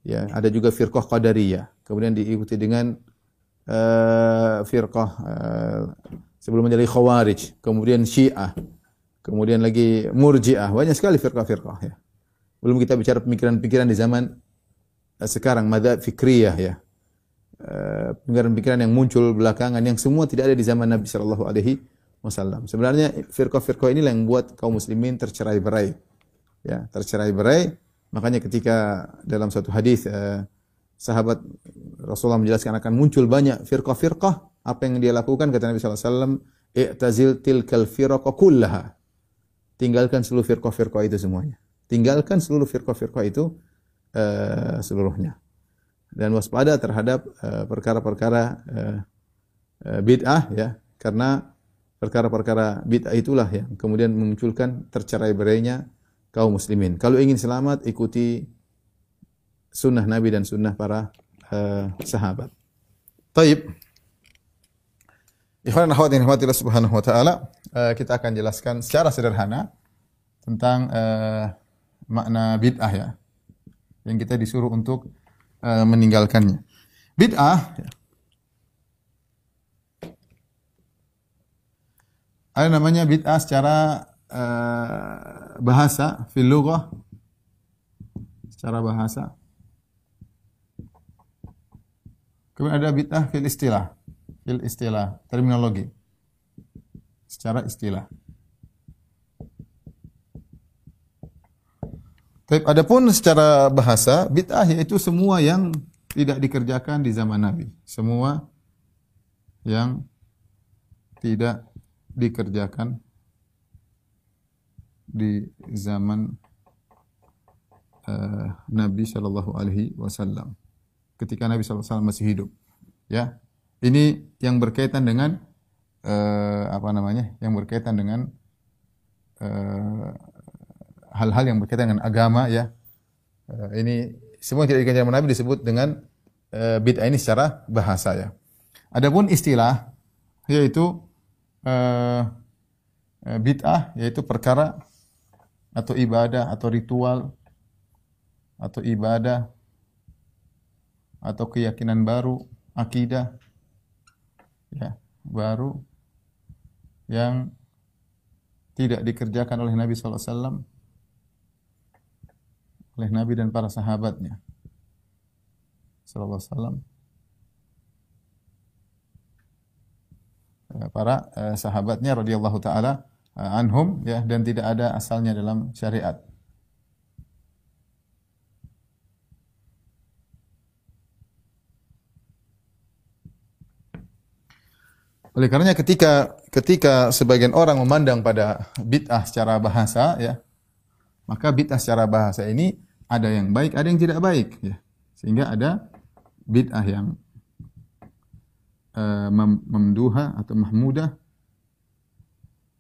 Ya, ada juga firqah Qadariyah. Kemudian diikuti dengan eh, firqah eh, sebelum menjadi Khawarij, kemudian Syiah, kemudian lagi Murji'ah. Banyak sekali firqah-firqah ya. Belum kita bicara pemikiran-pemikiran di zaman eh, sekarang madzhab fikriyah ya. Pemikiran-pemikiran yang muncul belakangan yang semua tidak ada di zaman Nabi sallallahu alaihi wasallam. Sebenarnya firqah-firqah inilah yang membuat kaum muslimin tercerai-berai. Ya, tercerai-berai. Makanya ketika dalam satu hadis eh, sahabat Rasulullah menjelaskan akan muncul banyak firqah-firqah, apa yang dia lakukan kata Nabi sallallahu alaihi wasallam, "I'tazil tilkal firqa kullaha." Tinggalkan seluruh firqah-firqah itu semuanya. Tinggalkan seluruh firqah-firqah itu eh, seluruhnya dan waspada terhadap eh, perkara-perkara uh, bid'ah ya karena perkara-perkara bid'ah itulah yang kemudian memunculkan tercerai-berainya kaum muslimin. Kalau ingin selamat ikuti sunnah Nabi dan sunnah para uh, sahabat. Taib. Ikhwan akhwat yang Allah Subhanahu wa taala, uh, kita akan jelaskan secara sederhana tentang uh, makna bid'ah ya. Yang kita disuruh untuk uh, meninggalkannya. Bid'ah ada namanya bid'ah secara uh, bahasa fil secara bahasa. Kemudian ada bid'ah fil istilah, fil istilah, terminologi. Secara istilah. Tapi adapun secara bahasa, bid'ah yaitu semua yang tidak dikerjakan di zaman Nabi. Semua yang tidak dikerjakan di zaman uh, Nabi Shallallahu Alaihi Wasallam. Ketika Nabi Shallallahu Alaihi Wasallam masih hidup, ya. Ini yang berkaitan dengan uh, apa namanya? Yang berkaitan dengan uh, hal-hal yang berkaitan dengan agama ya. Uh, ini semua yang tidak dikerjakan Nabi disebut dengan uh, bid'ah ini secara bahasa ya. Adapun istilah yaitu uh, bid'ah yaitu perkara atau ibadah atau ritual atau ibadah atau keyakinan baru, akidah ya, baru yang tidak dikerjakan oleh Nabi sallallahu alaihi wasallam oleh Nabi dan para sahabatnya. Sallallahu alaihi wasallam. Para eh, sahabatnya radhiyallahu taala eh, anhum ya dan tidak ada asalnya dalam syariat. Oleh karenanya ketika ketika sebagian orang memandang pada bid'ah secara bahasa ya, maka bid'ah secara bahasa ini ada yang baik, ada yang tidak baik ya. Sehingga ada bid'ah yang uh, mem memduha atau mahmudah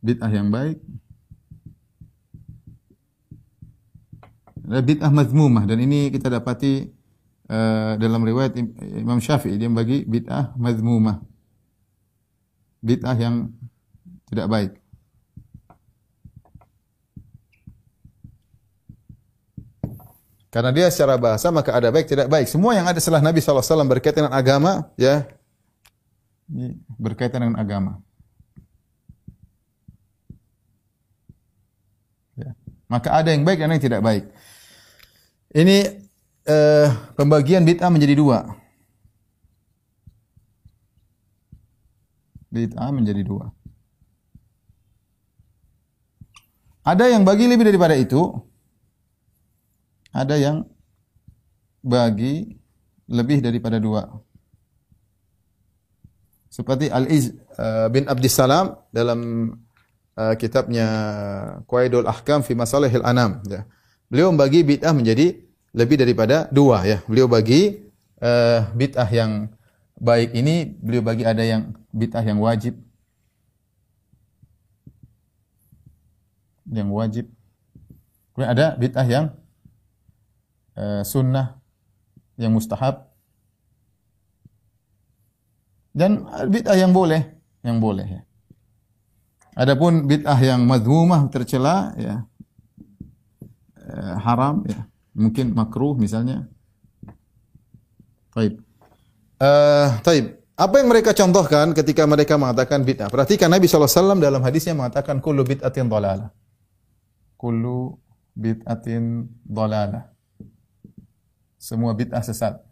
bid'ah yang baik ada bid'ah mazmumah dan ini kita dapati uh, dalam riwayat Imam Syafi'i dia bagi bid'ah mazmumah bid'ah yang tidak baik Karena dia secara bahasa maka ada baik tidak baik. Semua yang ada setelah Nabi SAW berkaitan dengan agama, ya berkaitan dengan agama. Ya. Maka ada yang baik dan yang tidak baik. Ini eh, pembagian bid'ah menjadi dua. Bid'ah menjadi dua. Ada yang bagi lebih daripada itu, ada yang bagi lebih daripada dua. Seperti Al-Iz uh, bin Abdissalam dalam uh, kitabnya Qaidul Ahkam fi Masalihil Anam. Ya. Beliau membagi bid'ah menjadi lebih daripada dua. Ya. Beliau bagi uh, bid'ah yang baik ini, beliau bagi ada yang bid'ah yang wajib. Yang wajib. Kemudian ada bid'ah yang sunnah yang mustahab Dan bid'ah yang boleh, yang boleh ya. Adapun bid'ah yang madhumah tercela ya eh, haram ya, mungkin makruh misalnya. Baik. Eh, taib. Apa yang mereka contohkan ketika mereka mengatakan bid'ah? Perhatikan Nabi SAW dalam hadisnya mengatakan kullu bid'atin dhalalah. Kullu bid'atin dhalalah. Semua bid'ah sesat.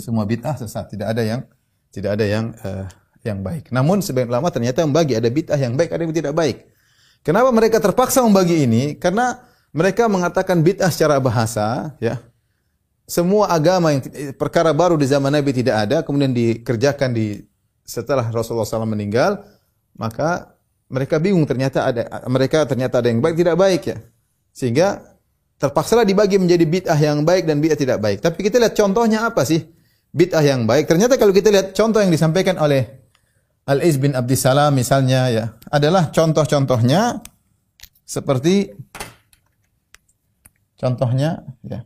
Semua bid'ah sesat, tidak ada yang tidak ada yang uh, yang baik. Namun sebagian ulama ternyata membagi ada bid'ah yang baik, ada yang tidak baik. Kenapa mereka terpaksa membagi ini? Karena mereka mengatakan bid'ah secara bahasa, ya. Semua agama yang perkara baru di zaman Nabi tidak ada, kemudian dikerjakan di setelah Rasulullah SAW meninggal, maka mereka bingung ternyata ada mereka ternyata ada yang baik tidak baik ya. Sehingga terpaksa dibagi menjadi bid'ah yang baik dan bid'ah tidak baik. Tapi kita lihat contohnya apa sih? Bid'ah yang baik. Ternyata kalau kita lihat contoh yang disampaikan oleh Al-Iz bin Abdissalam misalnya ya, adalah contoh-contohnya seperti Contohnya ya.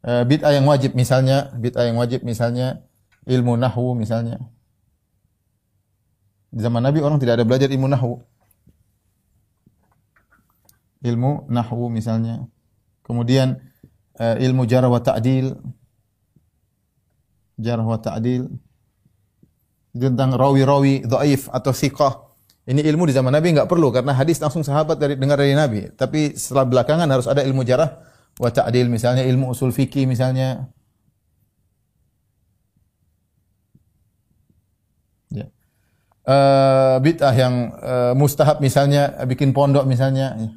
E, bid'ah yang wajib misalnya, bid'ah yang wajib misalnya ilmu nahwu misalnya. Di zaman Nabi orang tidak ada belajar ilmu nahwu. Ilmu nahwu misalnya. Kemudian e, ilmu jarah wa ta'dil. Jarah wa ta'dil. Tentang rawi-rawi dhaif atau siqah ini ilmu di zaman Nabi enggak perlu karena hadis langsung sahabat dari dengar dari Nabi. Tapi setelah belakangan harus ada ilmu jarah wa ta'dil misalnya ilmu usul fikih misalnya. Ya. Uh, bid'ah yang uh, mustahab misalnya bikin pondok misalnya ya.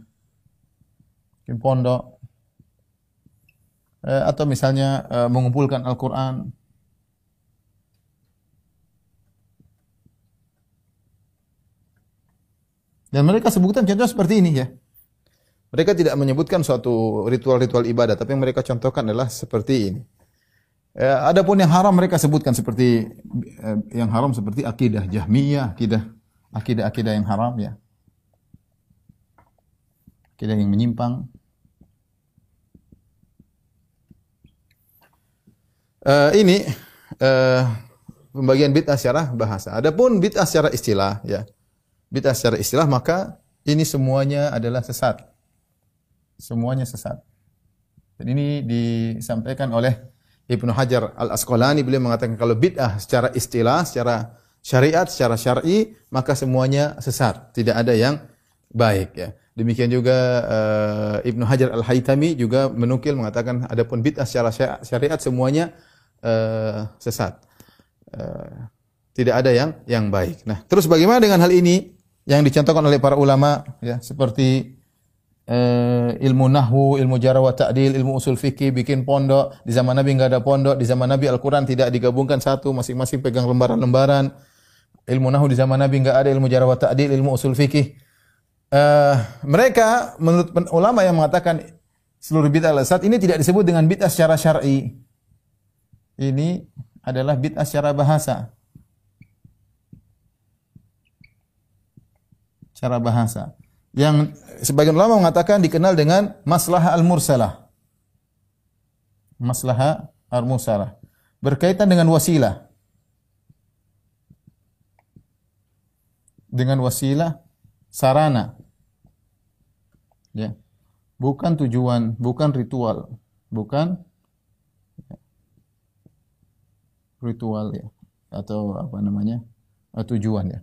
bikin pondok uh, atau misalnya mengumpulkan Al-Qur'an Dan mereka sebutkan contoh seperti ini ya. Mereka tidak menyebutkan suatu ritual-ritual ibadah, tapi yang mereka contohkan adalah seperti ini. Ya, adapun yang haram mereka sebutkan seperti eh, yang haram seperti akidah Jahmiyah, akidah akidah-akidah yang haram ya. Akidah yang menyimpang. Uh, ini uh, pembagian bid'ah secara bahasa. Adapun bid'ah secara istilah ya bid'ah secara istilah maka ini semuanya adalah sesat. Semuanya sesat. Dan ini disampaikan oleh Ibnu Hajar Al-Asqalani beliau mengatakan kalau bid'ah secara istilah, secara syariat, secara syar'i maka semuanya sesat, tidak ada yang baik ya. Demikian juga uh, Ibnu Hajar Al-Haytami juga menukil mengatakan adapun bid'ah secara syariat semuanya uh, sesat. Uh, tidak ada yang yang baik. Nah, terus bagaimana dengan hal ini? Yang dicontohkan oleh para ulama ya seperti eh, ilmu nahwu, ilmu jarah wa ta'dil, ilmu usul fikih, bikin pondok. Di zaman Nabi enggak ada pondok, di zaman Nabi Al-Qur'an tidak digabungkan satu, masing-masing pegang lembaran-lembaran. Ilmu nahwu di zaman Nabi enggak ada, ilmu jarah wa ta'dil, ilmu usul fikih. Eh, mereka menurut ulama yang mengatakan seluruh bid'ah saat ini tidak disebut dengan bid'ah secara syar'i. Ini adalah bid'ah secara bahasa. Cara bahasa. Yang sebagian ulama mengatakan dikenal dengan maslahah al-mursalah. Maslahah al-mursalah. Berkaitan dengan wasilah. Dengan wasilah sarana. Ya. Bukan tujuan, bukan ritual, bukan ritual ya atau apa namanya? tujuan ya.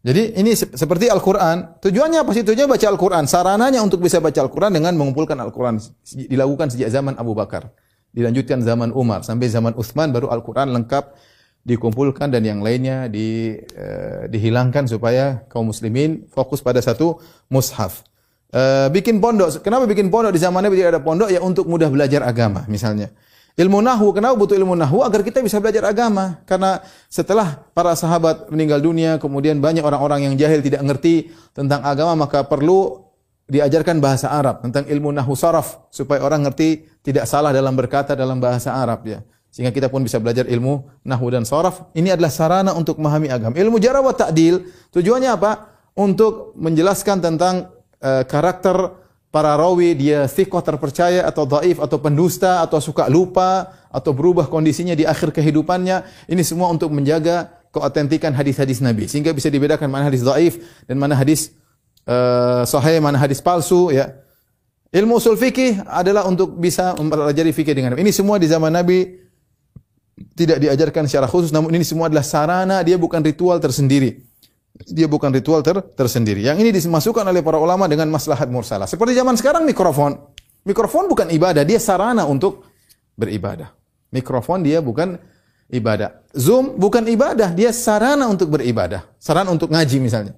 Jadi ini seperti Al-Quran. Tujuannya apa sih? Tujuannya baca Al-Quran. Sarananya untuk bisa baca Al-Quran dengan mengumpulkan Al-Quran. Dilakukan sejak zaman Abu Bakar. Dilanjutkan zaman Umar. Sampai zaman Uthman baru Al-Quran lengkap dikumpulkan dan yang lainnya di, uh, dihilangkan supaya kaum muslimin fokus pada satu mushaf. Uh, bikin pondok. Kenapa bikin pondok di zaman Nabi tidak ada pondok? Ya untuk mudah belajar agama misalnya. Ilmu nahwu, kenapa butuh ilmu nahwu? Agar kita bisa belajar agama. Karena setelah para sahabat meninggal dunia, kemudian banyak orang-orang yang jahil tidak mengerti tentang agama, maka perlu diajarkan bahasa Arab tentang ilmu nahwu saraf supaya orang ngerti tidak salah dalam berkata dalam bahasa Arab ya. Sehingga kita pun bisa belajar ilmu nahwu dan saraf. Ini adalah sarana untuk memahami agama. Ilmu jarah wa ta'dil tujuannya apa? Untuk menjelaskan tentang uh, karakter para rawi dia thiqah terpercaya atau dhaif atau pendusta atau suka lupa atau berubah kondisinya di akhir kehidupannya. Ini semua untuk menjaga keotentikan hadis-hadis Nabi sehingga bisa dibedakan mana hadis dhaif dan mana hadis uh, sahih, mana hadis palsu ya. Ilmu usul fikih adalah untuk bisa mempelajari fikih dengan Ini semua di zaman Nabi tidak diajarkan secara khusus namun ini semua adalah sarana, dia bukan ritual tersendiri. Dia bukan ritual ter tersendiri. Yang ini dimasukkan oleh para ulama dengan maslahat mursalah. Seperti zaman sekarang mikrofon. Mikrofon bukan ibadah, dia sarana untuk beribadah. Mikrofon dia bukan ibadah. Zoom bukan ibadah, dia sarana untuk beribadah. Sarana untuk ngaji misalnya.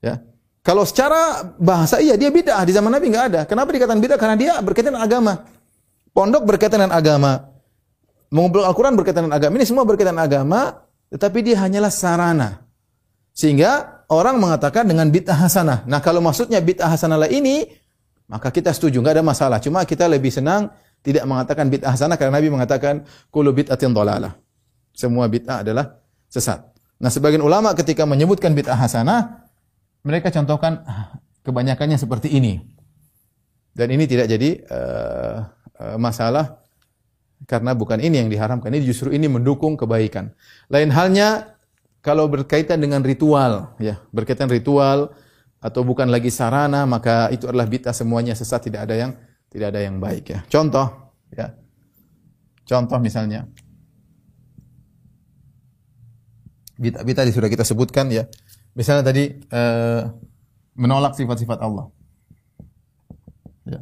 Ya. Kalau secara bahasa iya dia bid'ah di zaman Nabi nggak ada. Kenapa dikatakan bid'ah? Karena dia berkaitan dengan agama. Pondok berkaitan dengan agama. Mengumpul Al-Quran berkaitan dengan agama. Ini semua berkaitan dengan agama, tetapi dia hanyalah sarana. Sehingga orang mengatakan dengan bid'ah hasanah. Nah kalau maksudnya bid'ah hasanah lah ini, maka kita setuju, nggak ada masalah. Cuma kita lebih senang tidak mengatakan bid'ah hasanah karena Nabi mengatakan kulu bid'atin dhalalah. Semua bid'ah adalah sesat. Nah sebagian ulama ketika menyebutkan bid'ah hasanah, mereka contohkan ah, kebanyakannya seperti ini. Dan ini tidak jadi uh, uh, masalah karena bukan ini yang diharamkan. Ini justru ini mendukung kebaikan. Lain halnya kalau berkaitan dengan ritual, ya, berkaitan ritual atau bukan lagi sarana, maka itu adalah bid'ah semuanya sesat, tidak ada yang tidak ada yang baik ya. Contoh, ya. Contoh misalnya bid'ah-bid'ah sudah kita sebutkan ya. Misalnya tadi uh, menolak sifat-sifat Allah. Ya.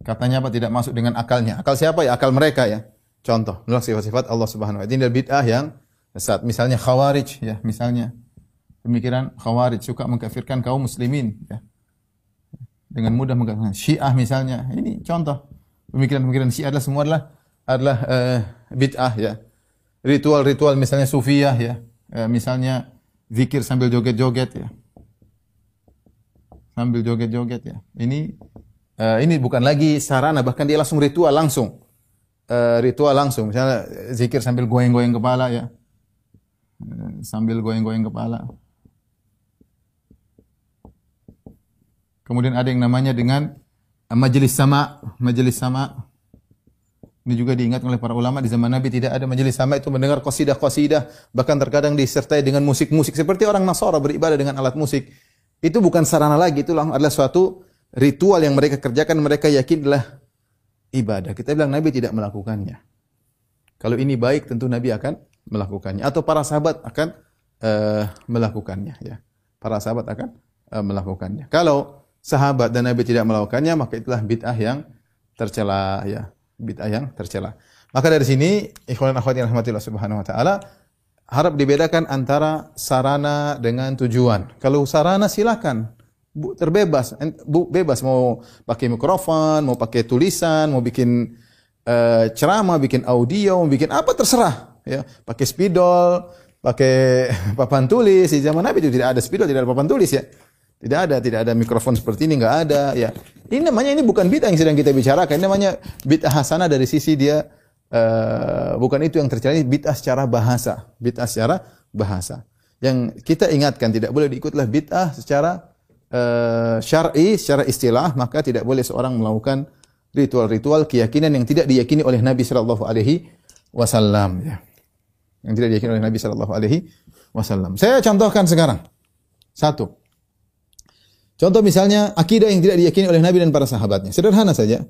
Katanya apa? Tidak masuk dengan akalnya. Akal siapa ya? Akal mereka ya. Contoh, menolak sifat-sifat Allah Subhanahu wa taala. Ini bid'ah yang sesat. Misalnya khawarij ya, misalnya pemikiran khawarij suka mengkafirkan kaum muslimin ya. Dengan mudah mengkafirkan Syiah misalnya. Ini contoh. Pemikiran-pemikiran Syiah adalah semua adalah adalah uh, bid'ah ya. Ritual-ritual misalnya sufiyah ya eh, misalnya zikir sambil joget-joget ya. Sambil joget-joget ya. Ini eh, ini bukan lagi sarana bahkan dia langsung ritual langsung. Eh, ritual langsung misalnya zikir sambil goyang-goyang kepala ya. Sambil goyang-goyang kepala. Kemudian ada yang namanya dengan majelis sama, majelis sama ini juga diingat oleh para ulama di zaman Nabi tidak ada majelis sama itu mendengar qasidah-qasidah, bahkan terkadang disertai dengan musik-musik seperti orang Nasara beribadah dengan alat musik. Itu bukan sarana lagi, itu adalah suatu ritual yang mereka kerjakan, mereka yakin adalah ibadah. Kita bilang Nabi tidak melakukannya. Kalau ini baik tentu Nabi akan melakukannya atau para sahabat akan uh, melakukannya ya. Para sahabat akan uh, melakukannya. Kalau sahabat dan Nabi tidak melakukannya maka itulah bid'ah yang tercela ya bid'ah yang tercela. Maka dari sini ikhwan akhwat yang rahmatillah subhanahu wa taala harap dibedakan antara sarana dengan tujuan. Kalau sarana silakan terbebas, bu, bebas mau pakai mikrofon, mau pakai tulisan, mau bikin uh, ceramah, bikin audio, mau bikin apa terserah, ya. Pakai spidol, pakai papan tulis. Di zaman Nabi itu tidak ada spidol, tidak ada papan tulis ya. Tidak ada, tidak ada mikrofon seperti ini, nggak ada. Ya, ini namanya ini bukan bid'ah yang sedang kita bicarakan. Ini namanya bid'ah hasanah dari sisi dia uh, bukan itu yang terjadi. Bid'ah secara bahasa, bid'ah secara bahasa. Yang kita ingatkan tidak boleh diikutlah bid'ah secara uh, syar'i, secara istilah. Maka tidak boleh seorang melakukan ritual-ritual keyakinan yang tidak diyakini oleh Nabi Shallallahu Alaihi Wasallam. Ya. Yang tidak diyakini oleh Nabi Shallallahu Alaihi Wasallam. Saya contohkan sekarang. Satu. Contoh misalnya akidah yang tidak diyakini oleh Nabi dan para sahabatnya. Sederhana saja.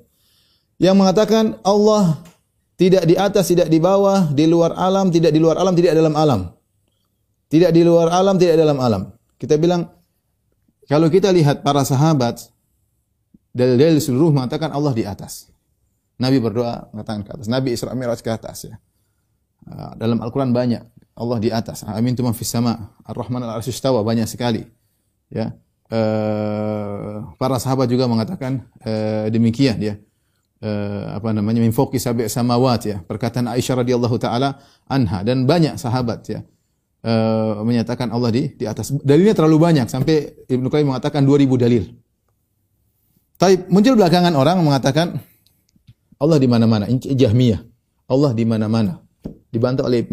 Yang mengatakan Allah tidak di atas, tidak di bawah, di luar alam, tidak di luar alam, tidak dalam alam. Tidak di luar alam, tidak dalam alam. Kita bilang kalau kita lihat para sahabat dalil-dalil seluruh mengatakan Allah di atas. Nabi berdoa mengatakan ke atas. Nabi Isra Mi'raj ke atas ya. Ah, dalam Al-Qur'an banyak Allah di atas. Amin tu fis sama. Ar-Rahman al-Arsy banyak sekali. Ya. Eh, para sahabat juga mengatakan uh, demikian ya. Uh, apa namanya min fawqi sab'i samawat ya. Perkataan Aisyah radhiyallahu taala anha dan banyak sahabat ya. Uh, menyatakan Allah di di atas. Dalilnya terlalu banyak sampai Ibnu Qayyim mengatakan 2000 dalil. Tapi muncul belakangan orang mengatakan Allah di mana-mana, Jahmiyah. Allah di mana-mana. Dibantah oleh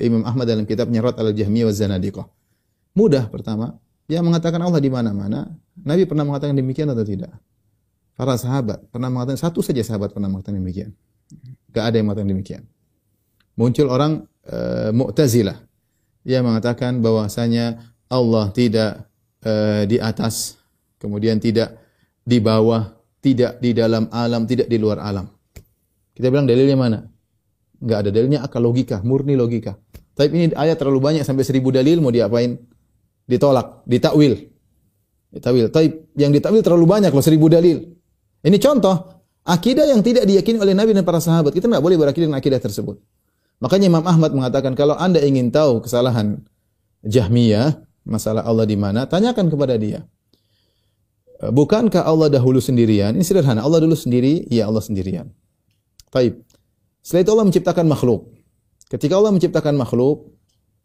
Imam Ahmad dalam kitabnya Rad al-Jahmiyah wa Zanadiqah. Mudah pertama, yang mengatakan Allah di mana-mana. Nabi pernah mengatakan demikian atau tidak? Para sahabat pernah mengatakan satu saja sahabat pernah mengatakan demikian. Gak ada yang mengatakan demikian. Muncul orang uh, Mu'tazilah yang mengatakan bahwasanya Allah tidak uh, di atas, kemudian tidak di bawah, tidak di dalam alam, tidak di luar alam. Kita bilang dalilnya mana? Enggak ada dalilnya akal logika, murni logika. Tapi ini ayat terlalu banyak sampai seribu dalil mau diapain? Ditolak, ditakwil. Ditakwil. Tapi yang ditakwil terlalu banyak loh seribu dalil. Ini contoh akidah yang tidak diyakini oleh Nabi dan para sahabat. Kita tidak boleh berakidah dengan akidah tersebut. Makanya Imam Ahmad mengatakan kalau Anda ingin tahu kesalahan Jahmiyah, masalah Allah di mana, tanyakan kepada dia. Bukankah Allah dahulu sendirian? Ini sederhana. Allah dulu sendiri, ya Allah sendirian. Baik. Setelah itu Allah menciptakan makhluk. Ketika Allah menciptakan makhluk,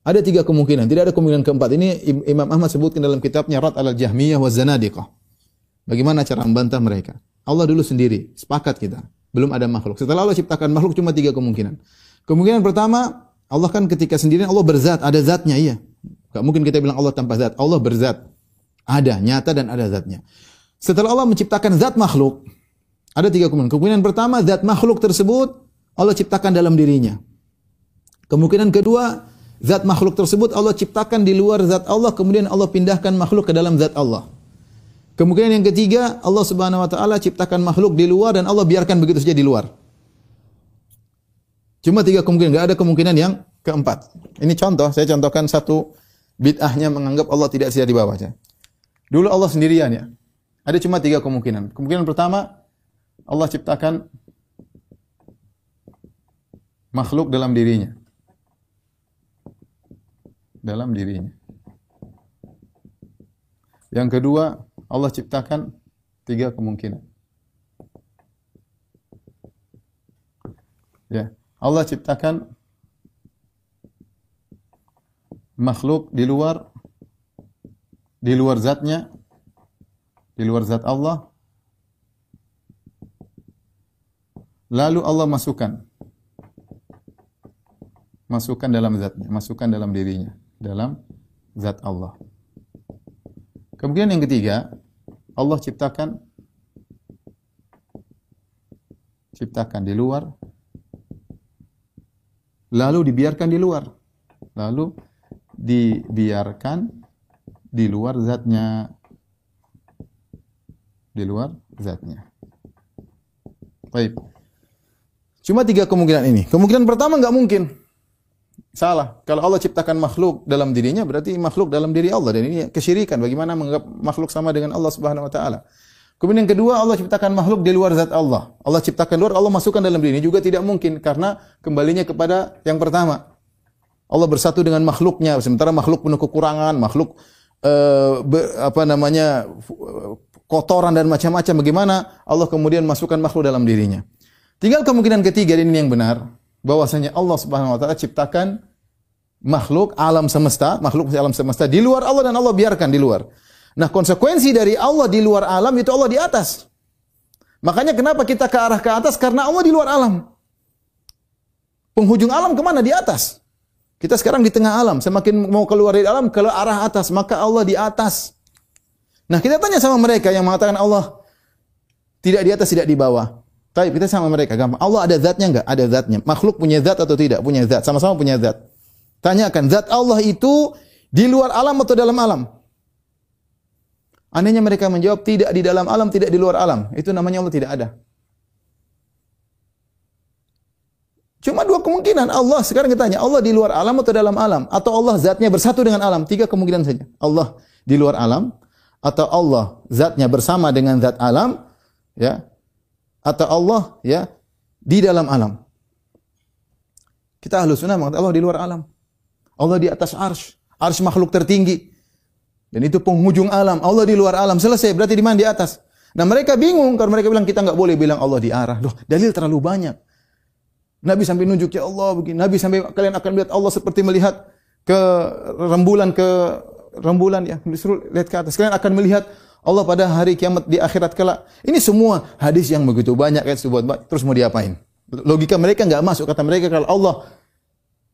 ada tiga kemungkinan. Tidak ada kemungkinan keempat. Ini Imam Ahmad sebutkan dalam kitabnya Rad al-Jahmiyah wa Zanadiqah. Bagaimana cara membantah mereka? Allah dulu sendiri, sepakat kita. Belum ada makhluk. Setelah Allah ciptakan makhluk cuma tiga kemungkinan. Kemungkinan pertama, Allah kan ketika sendirian Allah berzat, ada zatnya iya. Gak mungkin kita bilang Allah tanpa zat. Allah berzat. Ada, nyata dan ada zatnya. Setelah Allah menciptakan zat makhluk, ada tiga kemungkinan. Kemungkinan pertama, zat makhluk tersebut Allah ciptakan dalam dirinya. Kemungkinan kedua, zat makhluk tersebut Allah ciptakan di luar zat Allah, kemudian Allah pindahkan makhluk ke dalam zat Allah. Kemungkinan yang ketiga, Allah Subhanahu wa taala ciptakan makhluk di luar dan Allah biarkan begitu saja di luar. Cuma tiga kemungkinan, enggak ada kemungkinan yang keempat. Ini contoh, saya contohkan satu bid'ahnya menganggap Allah tidak sedia di bawahnya. Dulu Allah sendirian ya. Ada cuma tiga kemungkinan. Kemungkinan pertama, Allah ciptakan makhluk dalam dirinya. Dalam dirinya. Yang kedua, Allah ciptakan tiga kemungkinan. Ya, Allah ciptakan makhluk di luar di luar zatnya, di luar zat Allah. Lalu Allah masukkan masukkan dalam zatnya, masukkan dalam dirinya, dalam zat Allah. Kemudian yang ketiga, Allah ciptakan ciptakan di luar lalu dibiarkan di luar. Lalu dibiarkan di luar zatnya. Di luar zatnya. Baik. Cuma tiga kemungkinan ini. Kemungkinan pertama nggak mungkin. Salah. Kalau Allah ciptakan makhluk dalam dirinya berarti makhluk dalam diri Allah dan ini kesyirikan. Bagaimana menganggap makhluk sama dengan Allah Subhanahu wa taala? Kemudian yang kedua Allah ciptakan makhluk di luar zat Allah. Allah ciptakan luar, Allah masukkan dalam diri. Ini juga tidak mungkin karena kembalinya kepada yang pertama. Allah bersatu dengan makhluknya sementara makhluk penuh kekurangan, makhluk uh, be, apa namanya kotoran dan macam-macam. Bagaimana Allah kemudian masukkan makhluk dalam dirinya? Tinggal kemungkinan ketiga ini yang benar bahwasanya Allah Subhanahu wa taala ciptakan makhluk alam semesta, makhluk alam semesta di luar Allah dan Allah biarkan di luar. Nah, konsekuensi dari Allah di luar alam itu Allah di atas. Makanya kenapa kita ke arah ke atas? Karena Allah di luar alam. Penghujung alam ke mana? Di atas. Kita sekarang di tengah alam. Semakin mau keluar dari alam, ke arah atas. Maka Allah di atas. Nah, kita tanya sama mereka yang mengatakan Allah tidak di atas, tidak di bawah. Tapi kita sama mereka gampang. Allah ada zatnya enggak? Ada zatnya. Makhluk punya zat atau tidak? Punya zat. Sama-sama punya zat. Tanyakan, zat Allah itu di luar alam atau dalam alam? Anehnya mereka menjawab tidak di dalam alam, tidak di luar alam. Itu namanya Allah tidak ada. Cuma dua kemungkinan. Allah sekarang kita tanya, Allah di luar alam atau dalam alam? Atau Allah zatnya bersatu dengan alam? Tiga kemungkinan saja. Allah di luar alam atau Allah zatnya bersama dengan zat alam, ya, atau Allah ya di dalam alam. Kita ahlu sunnah mengatakan Allah di luar alam. Allah di atas arsh. Arsh makhluk tertinggi. Dan itu penghujung alam. Allah di luar alam. Selesai. Berarti di mana? Di atas. Nah mereka bingung. Karena mereka bilang kita nggak boleh bilang Allah di arah. Loh, dalil terlalu banyak. Nabi sampai nunjuk ya Allah begini. Nabi sampai kalian akan melihat Allah seperti melihat ke rembulan ke rembulan ya. Disuruh lihat ke atas. Kalian akan melihat Allah pada hari kiamat di akhirat kelak. Ini semua hadis yang begitu banyak kan terus mau diapain? Logika mereka nggak masuk kata mereka kalau Allah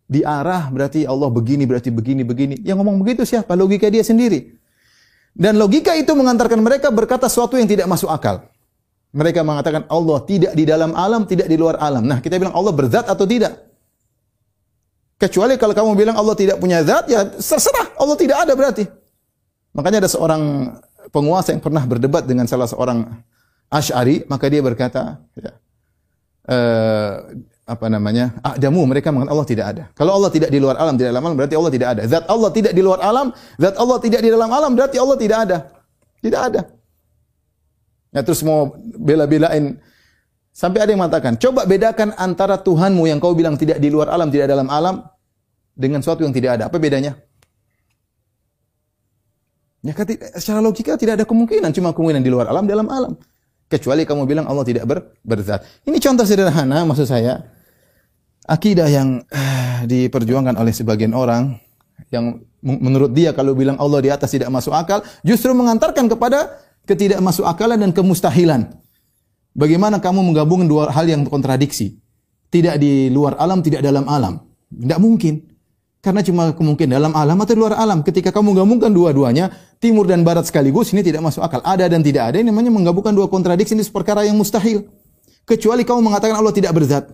diarah berarti Allah begini berarti begini begini. Yang ngomong begitu siapa? Logika dia sendiri. Dan logika itu mengantarkan mereka berkata sesuatu yang tidak masuk akal. Mereka mengatakan Allah tidak di dalam alam, tidak di luar alam. Nah, kita bilang Allah berzat atau tidak? Kecuali kalau kamu bilang Allah tidak punya zat, ya terserah. Allah tidak ada berarti. Makanya ada seorang penguasa yang pernah berdebat dengan salah seorang Ash'ari, maka dia berkata, ya, eh, apa namanya? Adamu mereka mengatakan Allah tidak ada. Kalau Allah tidak di luar alam, tidak dalam alam berarti Allah tidak ada. Zat Allah tidak di luar alam, zat Allah tidak di dalam alam berarti Allah tidak ada. Tidak ada. Ya terus mau bela-belain sampai ada yang mengatakan, coba bedakan antara Tuhanmu yang kau bilang tidak di luar alam, tidak dalam alam dengan sesuatu yang tidak ada. Apa bedanya? Ya, secara logika tidak ada kemungkinan, cuma kemungkinan di luar alam, dalam alam. Kecuali kamu bilang Allah tidak ber, berzat. Ini contoh sederhana maksud saya. Akidah yang uh, diperjuangkan oleh sebagian orang yang menurut dia kalau bilang Allah di atas tidak masuk akal, justru mengantarkan kepada ketidakmasukakalan dan kemustahilan. Bagaimana kamu menggabungkan dua hal yang kontradiksi? Tidak di luar alam, tidak dalam alam. Tidak mungkin. Karena cuma kemungkinan dalam alam atau luar alam. Ketika kamu gabungkan dua-duanya, timur dan barat sekaligus, ini tidak masuk akal. Ada dan tidak ada, ini namanya menggabungkan dua kontradiksi, ini perkara yang mustahil. Kecuali kamu mengatakan Allah tidak berzat.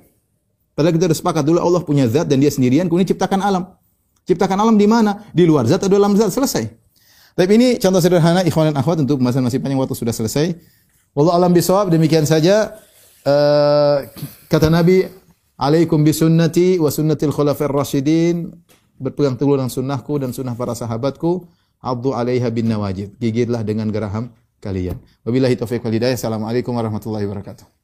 Padahal kita sudah sepakat dulu Allah punya zat dan dia sendirian, kemudian ciptakan alam. Ciptakan alam di mana? Di luar zat atau dalam zat? Selesai. Tapi ini contoh sederhana ikhwan dan akhwat untuk pembahasan masih panjang waktu sudah selesai. Wallahu alam bisawab demikian saja uh, kata Nabi alaikum bisunnati wa sunnatil khulafair rasyidin berpegang teguh dengan sunnahku dan sunnah para sahabatku, abdu alaiha bin nawajid. Gigitlah dengan geraham kalian. Wabillahi taufiq wal hidayah. Assalamualaikum warahmatullahi wabarakatuh.